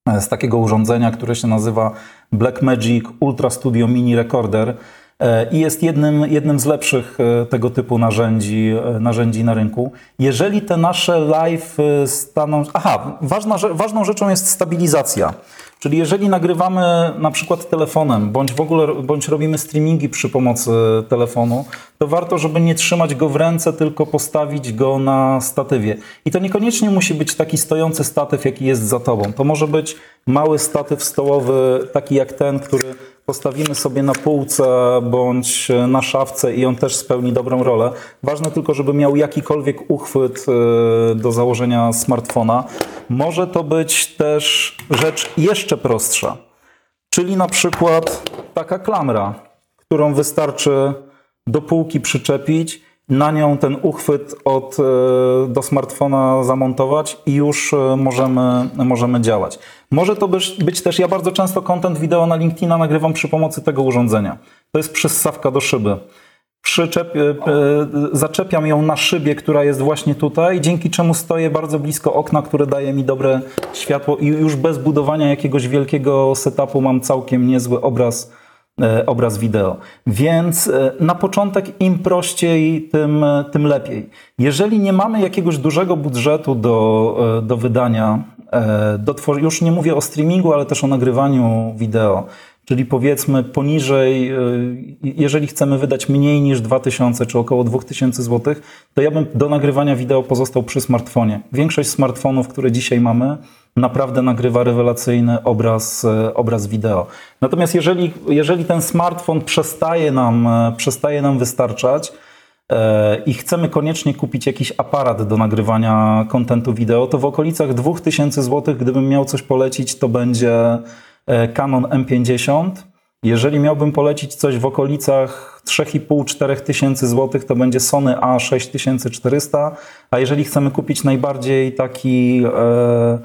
z takiego urządzenia, które się nazywa Blackmagic Ultra Studio Mini Recorder e, i jest jednym, jednym z lepszych e, tego typu narzędzi, e, narzędzi na rynku. Jeżeli te nasze live staną... Aha, ważna, ważną rzeczą jest stabilizacja. Czyli jeżeli nagrywamy na przykład telefonem, bądź w ogóle bądź robimy streamingi przy pomocy telefonu, to warto, żeby nie trzymać go w ręce, tylko postawić go na statywie. I to niekoniecznie musi być taki stojący statyw, jaki jest za tobą. To może być mały statyw stołowy, taki jak ten, który postawimy sobie na półce bądź na szafce i on też spełni dobrą rolę. Ważne tylko, żeby miał jakikolwiek uchwyt e, do założenia smartfona. Może to być też rzecz jeszcze prostsza, czyli na przykład taka klamra, którą wystarczy do półki przyczepić, na nią ten uchwyt od, e, do smartfona zamontować i już e, możemy, możemy działać. Może to być, być też, ja bardzo często content wideo na LinkedIna nagrywam przy pomocy tego urządzenia. To jest przyssawka do szyby. Przyczep, e, zaczepiam ją na szybie, która jest właśnie tutaj, dzięki czemu stoję bardzo blisko okna, które daje mi dobre światło i już bez budowania jakiegoś wielkiego setupu mam całkiem niezły obraz obraz wideo. Więc e, na początek im prościej, tym, e, tym lepiej. Jeżeli nie mamy jakiegoś dużego budżetu do, do wydania, do już nie mówię o streamingu, ale też o nagrywaniu wideo, czyli powiedzmy poniżej, jeżeli chcemy wydać mniej niż 2000 czy około 2000 zł, to ja bym do nagrywania wideo pozostał przy smartfonie. Większość smartfonów, które dzisiaj mamy, naprawdę nagrywa rewelacyjny obraz, e, obraz wideo. Natomiast jeżeli, jeżeli ten smartfon przestaje nam, e, przestaje nam wystarczać, i chcemy koniecznie kupić jakiś aparat do nagrywania kontentu wideo, to w okolicach 2000 zł, gdybym miał coś polecić, to będzie Canon M50. Jeżeli miałbym polecić coś w okolicach 3,5-4 tysięcy złotych, to będzie Sony A6400, a jeżeli chcemy kupić najbardziej taki e,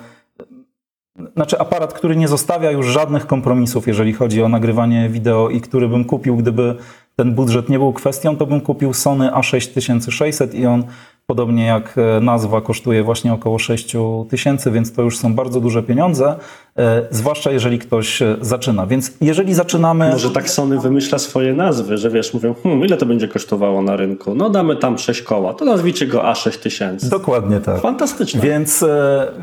znaczy aparat, który nie zostawia już żadnych kompromisów, jeżeli chodzi o nagrywanie wideo i który bym kupił, gdyby ten budżet nie był kwestią, to bym kupił Sony A6600 i on Podobnie jak e, nazwa kosztuje właśnie około 6 tysięcy, więc to już są bardzo duże pieniądze, e, zwłaszcza jeżeli ktoś e, zaczyna. Więc jeżeli zaczynamy. Może tak Sony wymyśla swoje nazwy, że wiesz, mówią, hmm, ile to będzie kosztowało na rynku? No damy tam 6 koła, to nazwijcie go A6000. Dokładnie tak. Fantastyczne. Więc,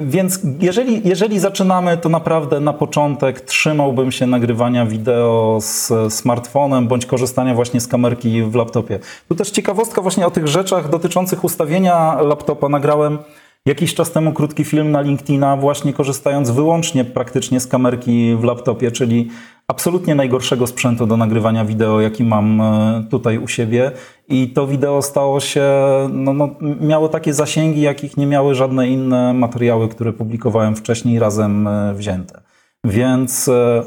więc jeżeli, jeżeli zaczynamy, to naprawdę na początek trzymałbym się nagrywania wideo z smartfonem bądź korzystania właśnie z kamerki w laptopie. Tu też ciekawostka właśnie o tych rzeczach dotyczących ustawienia ustawienia laptopa nagrałem Jakiś czas temu krótki film na LinkedIna, właśnie korzystając wyłącznie praktycznie z kamerki w laptopie, czyli absolutnie najgorszego sprzętu do nagrywania wideo, jaki mam e, tutaj u siebie. I to wideo stało się, no, no, miało takie zasięgi, jakich nie miały żadne inne materiały, które publikowałem wcześniej razem e, wzięte. Więc e,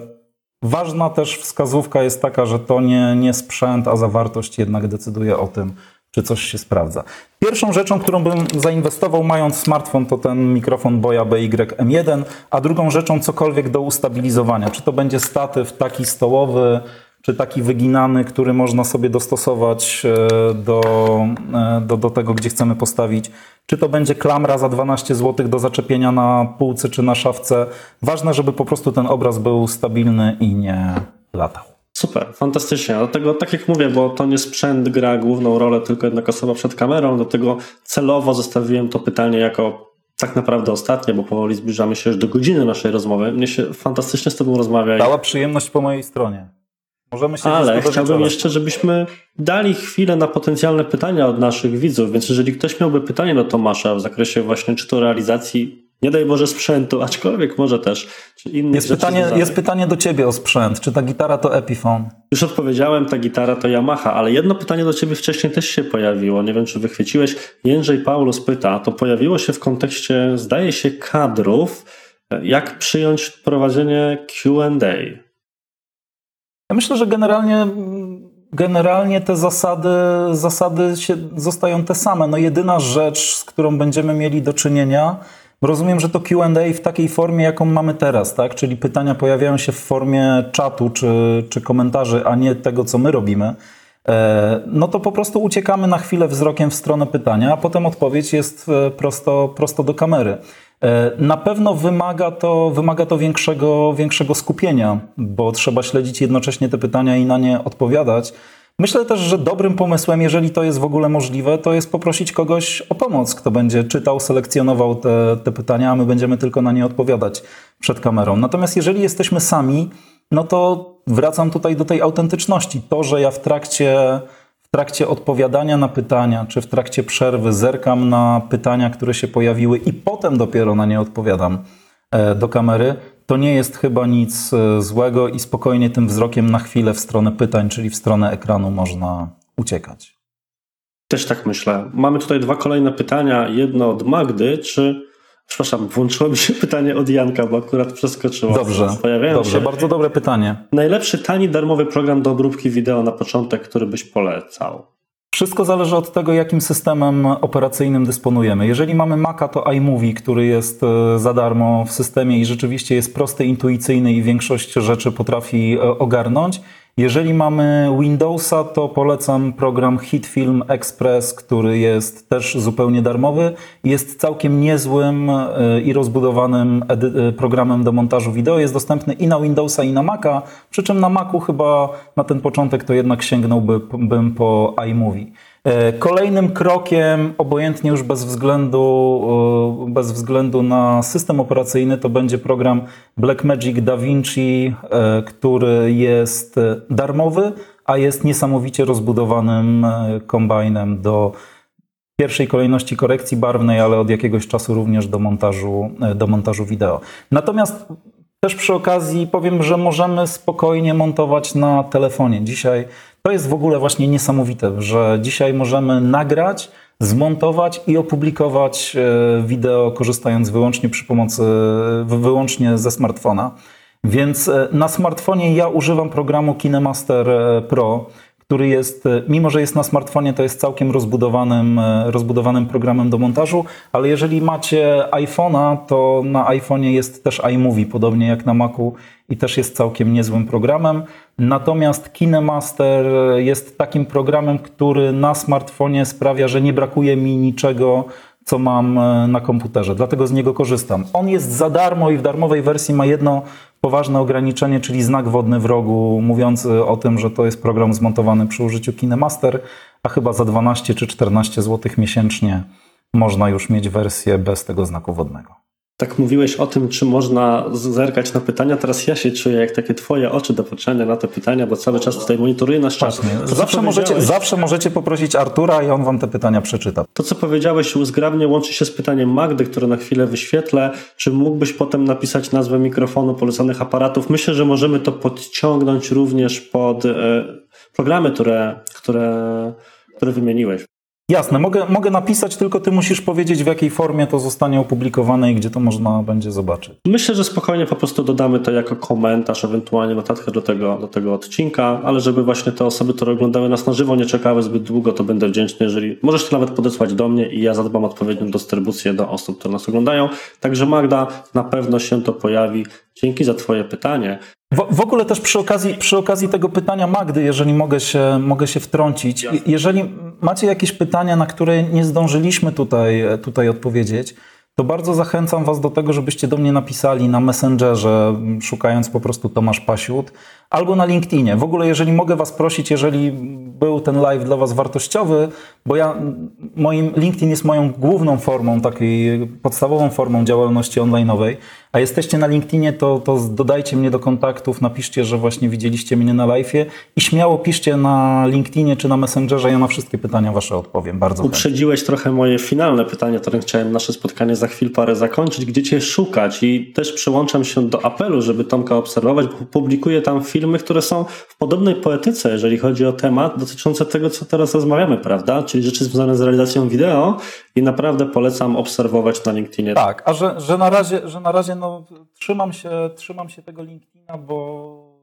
ważna też wskazówka jest taka, że to nie, nie sprzęt, a zawartość jednak decyduje o tym, czy coś się sprawdza. Pierwszą rzeczą, którą bym zainwestował mając smartfon, to ten mikrofon Boya BY-M1, a drugą rzeczą cokolwiek do ustabilizowania. Czy to będzie statyw taki stołowy, czy taki wyginany, który można sobie dostosować e, do, e, do, do tego, gdzie chcemy postawić. Czy to będzie klamra za 12 zł do zaczepienia na półce czy na szafce. Ważne, żeby po prostu ten obraz był stabilny i nie latał. Super, fantastycznie. Dlatego, tak jak mówię, bo to nie sprzęt gra główną rolę, tylko jednak osoba przed kamerą, dlatego celowo zostawiłem to pytanie jako tak naprawdę ostatnie, bo powoli zbliżamy się już do godziny naszej rozmowy. Mnie się fantastycznie z Tobą rozmawia. Dała przyjemność po mojej stronie. Możemy się Ale chciałbym jeszcze, żebyśmy dali chwilę na potencjalne pytania od naszych widzów, więc jeżeli ktoś miałby pytanie do Tomasza w zakresie właśnie czy to realizacji nie daj Boże sprzętu, aczkolwiek może też. Jest, pytanie, jest pytanie do ciebie o sprzęt. Czy ta gitara to Epiphone? Już odpowiedziałem, ta gitara to Yamaha, ale jedno pytanie do ciebie wcześniej też się pojawiło. Nie wiem, czy wychwyciłeś. Jędrzej Paulus pyta, to pojawiło się w kontekście, zdaje się, kadrów, jak przyjąć prowadzenie QA. Ja myślę, że generalnie generalnie te zasady, zasady się, zostają te same. No jedyna rzecz, z którą będziemy mieli do czynienia, Rozumiem, że to QA w takiej formie, jaką mamy teraz, tak? Czyli pytania pojawiają się w formie czatu czy, czy komentarzy, a nie tego, co my robimy. E, no to po prostu uciekamy na chwilę wzrokiem w stronę pytania, a potem odpowiedź jest e, prosto, prosto do kamery. E, na pewno wymaga to, wymaga to większego, większego skupienia, bo trzeba śledzić jednocześnie te pytania i na nie odpowiadać. Myślę też, że dobrym pomysłem, jeżeli to jest w ogóle możliwe, to jest poprosić kogoś o pomoc, kto będzie czytał, selekcjonował te, te pytania, a my będziemy tylko na nie odpowiadać przed kamerą. Natomiast jeżeli jesteśmy sami, no to wracam tutaj do tej autentyczności. To, że ja w trakcie, w trakcie odpowiadania na pytania, czy w trakcie przerwy zerkam na pytania, które się pojawiły i potem dopiero na nie odpowiadam e, do kamery, to nie jest chyba nic e, złego i spokojnie tym wzrokiem na chwilę w stronę pytań, czyli w stronę ekranu można uciekać. Też tak myślę. Mamy tutaj dwa kolejne pytania. Jedno od Magdy, czy Przepraszam, włączyło mi się pytanie od Janka, bo akurat przeskoczyło. Dobrze, Pojawiają dobrze, się... bardzo dobre pytanie. Najlepszy tani darmowy program do obróbki wideo na początek, który byś polecał? Wszystko zależy od tego, jakim systemem operacyjnym dysponujemy. Jeżeli mamy Maca, to iMovie, który jest e, za darmo w systemie i rzeczywiście jest prosty, intuicyjny i większość rzeczy potrafi e, ogarnąć. Jeżeli mamy Windowsa, to polecam program HitFilm Express, który jest też zupełnie darmowy. Jest całkiem niezłym e, i rozbudowanym e, programem do montażu wideo. Jest dostępny i na Windowsa, i na Maca. Przy czym na Macu chyba na ten początek to jednak sięgnąłbym po iMovie. E, kolejnym krokiem, obojętnie już bez względu, e, bez względu na system operacyjny, to będzie program Blackmagic DaVinci, e, który jest darmowy, a jest niesamowicie rozbudowanym kombajnem do pierwszej kolejności korekcji barwnej, ale od jakiegoś czasu również do montażu, do montażu wideo. Natomiast też przy okazji powiem, że możemy spokojnie montować na telefonie. Dzisiaj to jest w ogóle właśnie niesamowite, że dzisiaj możemy nagrać, zmontować i opublikować e, wideo korzystając wyłącznie przy pomocy, wyłącznie ze smartfona. Więc e, na smartfonie ja używam programu KineMaster e, Pro, który jest, mimo że jest na smartfonie, to jest całkiem rozbudowanym, rozbudowanym programem do montażu, ale jeżeli macie iPhone'a, to na iPhone'ie jest też iMovie, podobnie jak na Macu i też jest całkiem niezłym programem. Natomiast KineMaster jest takim programem, który na smartfonie sprawia, że nie brakuje mi niczego, co mam e, na komputerze, dlatego z niego korzystam. On jest za darmo i w darmowej wersji ma jedno poważne ograniczenie, czyli znak wodny w rogu, mówiący o tym, że to jest program zmontowany przy użyciu KineMaster, a chyba za 12 czy 14 zł miesięcznie można już mieć wersję bez tego znaku wodnego. Tak mówiłeś o tym, czy można zerkać na pytania. Teraz ja się czuję jak takie twoje oczy do patrzenia na te pytania, bo cały czas tutaj monitoruję nasz czas. Zawsze możecie, zawsze możecie poprosić Artura i on wam te pytania przeczyta. To, co powiedziałeś zgrabnie łączy się z pytaniem Magdy, które na chwilę wyświetlę. Czy mógłbyś potem napisać nazwę mikrofonu polecanych aparatów? Myślę, że możemy to podciągnąć również pod e, programy, które, które, które wymieniłeś. Jasne, mogę, mogę napisać, tylko ty musisz powiedzieć, w jakiej formie to zostanie opublikowane i gdzie to można będzie zobaczyć. Myślę, że spokojnie po prostu dodamy to jako komentarz, ewentualnie notatkę do tego, do tego odcinka, ale żeby właśnie te osoby, które oglądały nas na żywo, nie czekały zbyt długo, to będę wdzięczny, jeżeli możesz to nawet podesłać do mnie i ja zadbam odpowiednią dystrybucję do osób, które nas oglądają. Także Magda, na pewno się to pojawi. Dzięki za Twoje pytanie. W, w, ogóle też przy okazji, przy okazji tego pytania Magdy, jeżeli mogę się, mogę się wtrącić, jeżeli macie jakieś pytania, na które nie zdążyliśmy tutaj, tutaj odpowiedzieć, to bardzo zachęcam Was do tego, żebyście do mnie napisali na Messengerze, szukając po prostu Tomasz Pasiut, albo na LinkedInie. W ogóle, jeżeli mogę Was prosić, jeżeli był ten live dla Was wartościowy, bo ja, moim LinkedIn jest moją główną formą, takiej podstawową formą działalności online'owej, a jesteście na LinkedInie, to, to dodajcie mnie do kontaktów, napiszcie, że właśnie widzieliście mnie na live'ie i śmiało piszcie na LinkedInie czy na Messengerze, ja na wszystkie pytania Wasze odpowiem. Bardzo Uprzedziłeś chętnie. trochę moje finalne pytanie, którym chciałem nasze spotkanie za chwilę parę zakończyć. Gdzie Cię szukać? I też przyłączam się do apelu, żeby Tomka obserwować, bo publikuję tam filmy, które są w podobnej poetyce, jeżeli chodzi o temat dotyczący tego, co teraz rozmawiamy, prawda? Czyli rzeczy związane z realizacją wideo i naprawdę polecam obserwować na LinkedInie. Tak, a że, że na razie, że na razie no, trzymam, się, trzymam się tego LinkedIna, bo,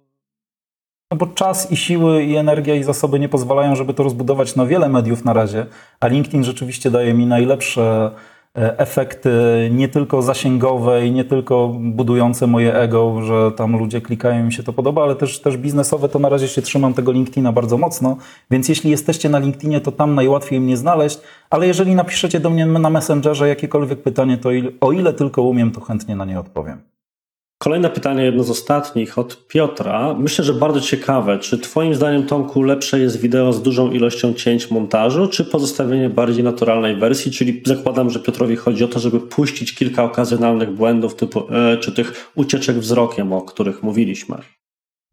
no bo czas i siły i energia i zasoby nie pozwalają, żeby to rozbudować na wiele mediów na razie, a LinkedIn rzeczywiście daje mi najlepsze efekty nie tylko zasięgowe i nie tylko budujące moje ego, że tam ludzie klikają i mi się to podoba, ale też, też biznesowe, to na razie się trzymam tego LinkedIna bardzo mocno, więc jeśli jesteście na LinkedInie, to tam najłatwiej mnie znaleźć, ale jeżeli napiszecie do mnie na Messengerze jakiekolwiek pytanie, to o ile tylko umiem, to chętnie na nie odpowiem. Kolejne pytanie, jedno z ostatnich od Piotra. Myślę, że bardzo ciekawe. Czy Twoim zdaniem, Tomku, lepsze jest wideo z dużą ilością cięć montażu, czy pozostawienie bardziej naturalnej wersji? Czyli zakładam, że Piotrowi chodzi o to, żeby puścić kilka okazjonalnych błędów, typu, e, czy tych ucieczek wzrokiem, o których mówiliśmy.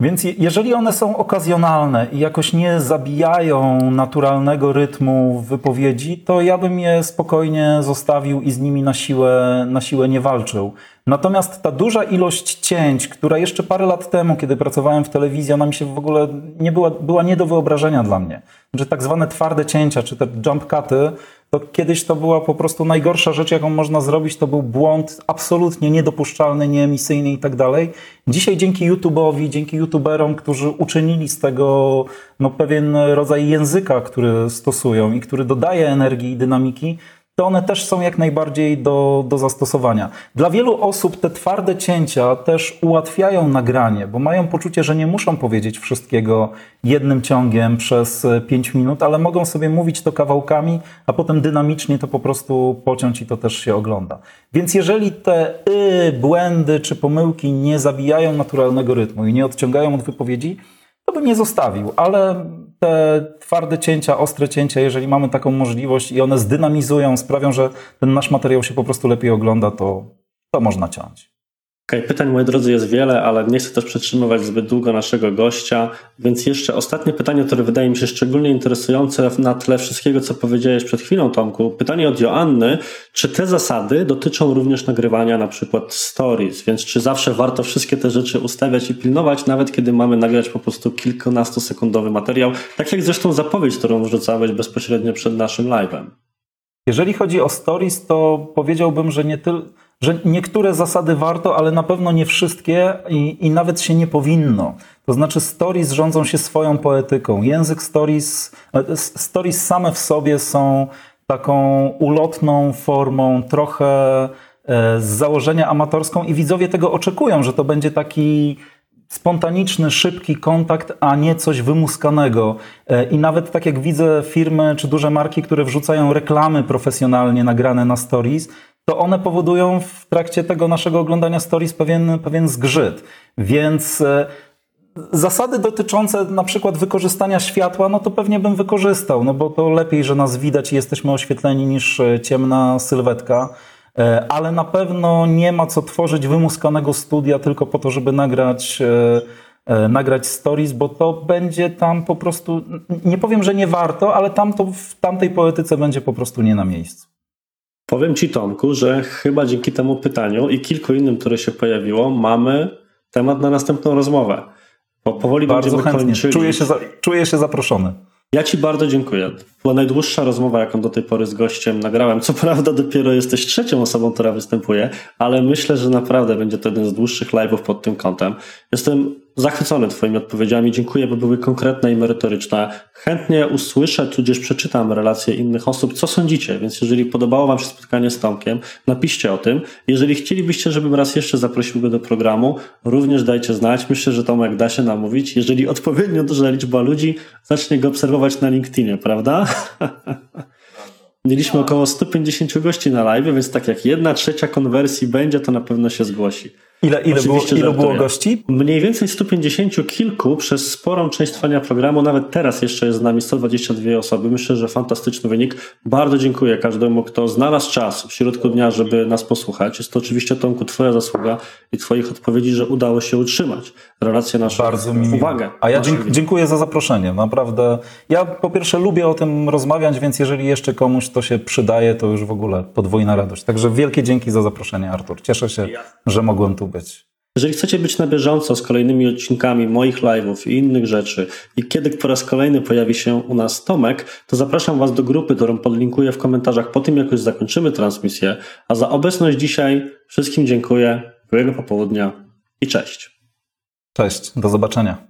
Więc jeżeli one są okazjonalne i jakoś nie zabijają naturalnego rytmu wypowiedzi, to ja bym je spokojnie zostawił i z nimi na siłę, na siłę nie walczył. Natomiast ta duża ilość cięć, która jeszcze parę lat temu, kiedy pracowałem w telewizji, ona mi się w ogóle nie była, była nie do wyobrażenia dla mnie. Że tak zwane twarde cięcia, czy te jump cuty, to kiedyś to była po prostu najgorsza rzecz, jaką można zrobić. To był błąd absolutnie niedopuszczalny, nieemisyjny i tak dalej. Dzisiaj dzięki YouTube'owi, dzięki YouTuberom, którzy uczynili z tego no, pewien rodzaj języka, który stosują i który dodaje energii i dynamiki, to one też są jak najbardziej do, do zastosowania. Dla wielu osób te twarde cięcia też ułatwiają nagranie, bo mają poczucie, że nie muszą powiedzieć wszystkiego jednym ciągiem przez 5 minut, ale mogą sobie mówić to kawałkami, a potem dynamicznie to po prostu pociąć i to też się ogląda. Więc jeżeli te y, błędy czy pomyłki nie zabijają naturalnego rytmu i nie odciągają od wypowiedzi, to bym nie zostawił, ale te twarde cięcia, ostre cięcia, jeżeli mamy taką możliwość i one zdynamizują, sprawią, że ten nasz materiał się po prostu lepiej ogląda, to, to można ciąć. Okay, pytań, moi drodzy, jest wiele, ale nie chcę też przetrzymywać zbyt długo naszego gościa, więc jeszcze ostatnie pytanie, które wydaje mi się szczególnie interesujące na tle wszystkiego, co powiedziałeś przed chwilą, Tomku. Pytanie od Joanny, czy te zasady dotyczą również nagrywania na przykład stories, więc czy zawsze warto wszystkie te rzeczy ustawiać i pilnować, nawet kiedy mamy nagrać po prostu kilkunastosekundowy materiał, tak jak zresztą zapowiedź, którą wrzucałeś bezpośrednio przed naszym live'em? Jeżeli chodzi o stories, to powiedziałbym, że nie tylko że niektóre zasady warto, ale na pewno nie wszystkie i, i, nawet się nie powinno. To znaczy, stories rządzą się swoją poetyką. Język stories, e, stories same w sobie są taką ulotną formą, trochę e, z założenia amatorską, i widzowie tego oczekują, że to będzie taki spontaniczny, szybki kontakt, a nie coś wymuskanego. E, I nawet tak jak widzę firmy czy duże marki, które wrzucają reklamy profesjonalnie nagrane na stories, to one powodują w trakcie tego naszego oglądania stories pewien, pewien zgrzyt. Więc e, zasady dotyczące na przykład wykorzystania światła, no to pewnie bym wykorzystał, no bo to lepiej, że nas widać i jesteśmy oświetleni niż e, ciemna sylwetka. E, ale na pewno nie ma co tworzyć wymuskanego studia tylko po to, żeby nagrać, nagrać stories, bo to będzie tam po prostu, nie powiem, że nie warto, ale tam to w tamtej poetyce będzie po prostu nie na miejscu. Powiem Ci, Tomku, że chyba dzięki temu pytaniu i kilku innym, które się pojawiło, mamy temat na następną rozmowę. Bo powoli Bardzo będziemy chętnie. kończyli. Czuję się, za, czuję się zaproszony. Ja Ci bardzo dziękuję. Była najdłuższa rozmowa, jaką do tej pory z gościem nagrałem. Co prawda dopiero jesteś trzecią osobą, która występuje, ale myślę, że naprawdę będzie to jeden z dłuższych live'ów pod tym kątem. Jestem zachwycony Twoimi odpowiedziami. Dziękuję, bo były konkretne i merytoryczne. Chętnie usłyszę, tudzież przeczytam relacje innych osób. Co sądzicie? Więc jeżeli podobało Wam się spotkanie z Tomkiem, napiszcie o tym. Jeżeli chcielibyście, żebym raz jeszcze zaprosił go do programu, również dajcie znać. Myślę, że Tomek da się namówić. Jeżeli odpowiednio duża liczba ludzi zacznie go obserwować na LinkedInie, prawda? Mieliśmy około 150 gości na live, więc tak jak jedna trzecia konwersji będzie, to na pewno się zgłosi. Ile, ile, było, było gości? Mniej więcej 150 kilku przez sporą część trwania programu, nawet teraz jeszcze jest z nami 122 osoby. Myślę, że fantastyczny wynik. Bardzo dziękuję każdemu, kto znalazł czas w środku dnia, żeby nas posłuchać. Jest to oczywiście, Tomku, Twoja zasługa i Twoich odpowiedzi, że udało się utrzymać relacje nasze. Bardzo mi. Uwagę. A ja dziękuję za zaproszenie. Naprawdę. Ja po pierwsze lubię o tym rozmawiać, więc jeżeli jeszcze komuś to się przydaje, to już w ogóle podwójna radość. Także wielkie dzięki za zaproszenie, Artur. Cieszę się, że mogłem tu być. Jeżeli chcecie być na bieżąco z kolejnymi odcinkami moich live'ów i innych rzeczy i kiedy po raz kolejny pojawi się u nas Tomek, to zapraszam Was do grupy, którą podlinkuję w komentarzach po tym, jak już zakończymy transmisję. A za obecność dzisiaj wszystkim dziękuję, miłego popołudnia i cześć. Cześć, do zobaczenia.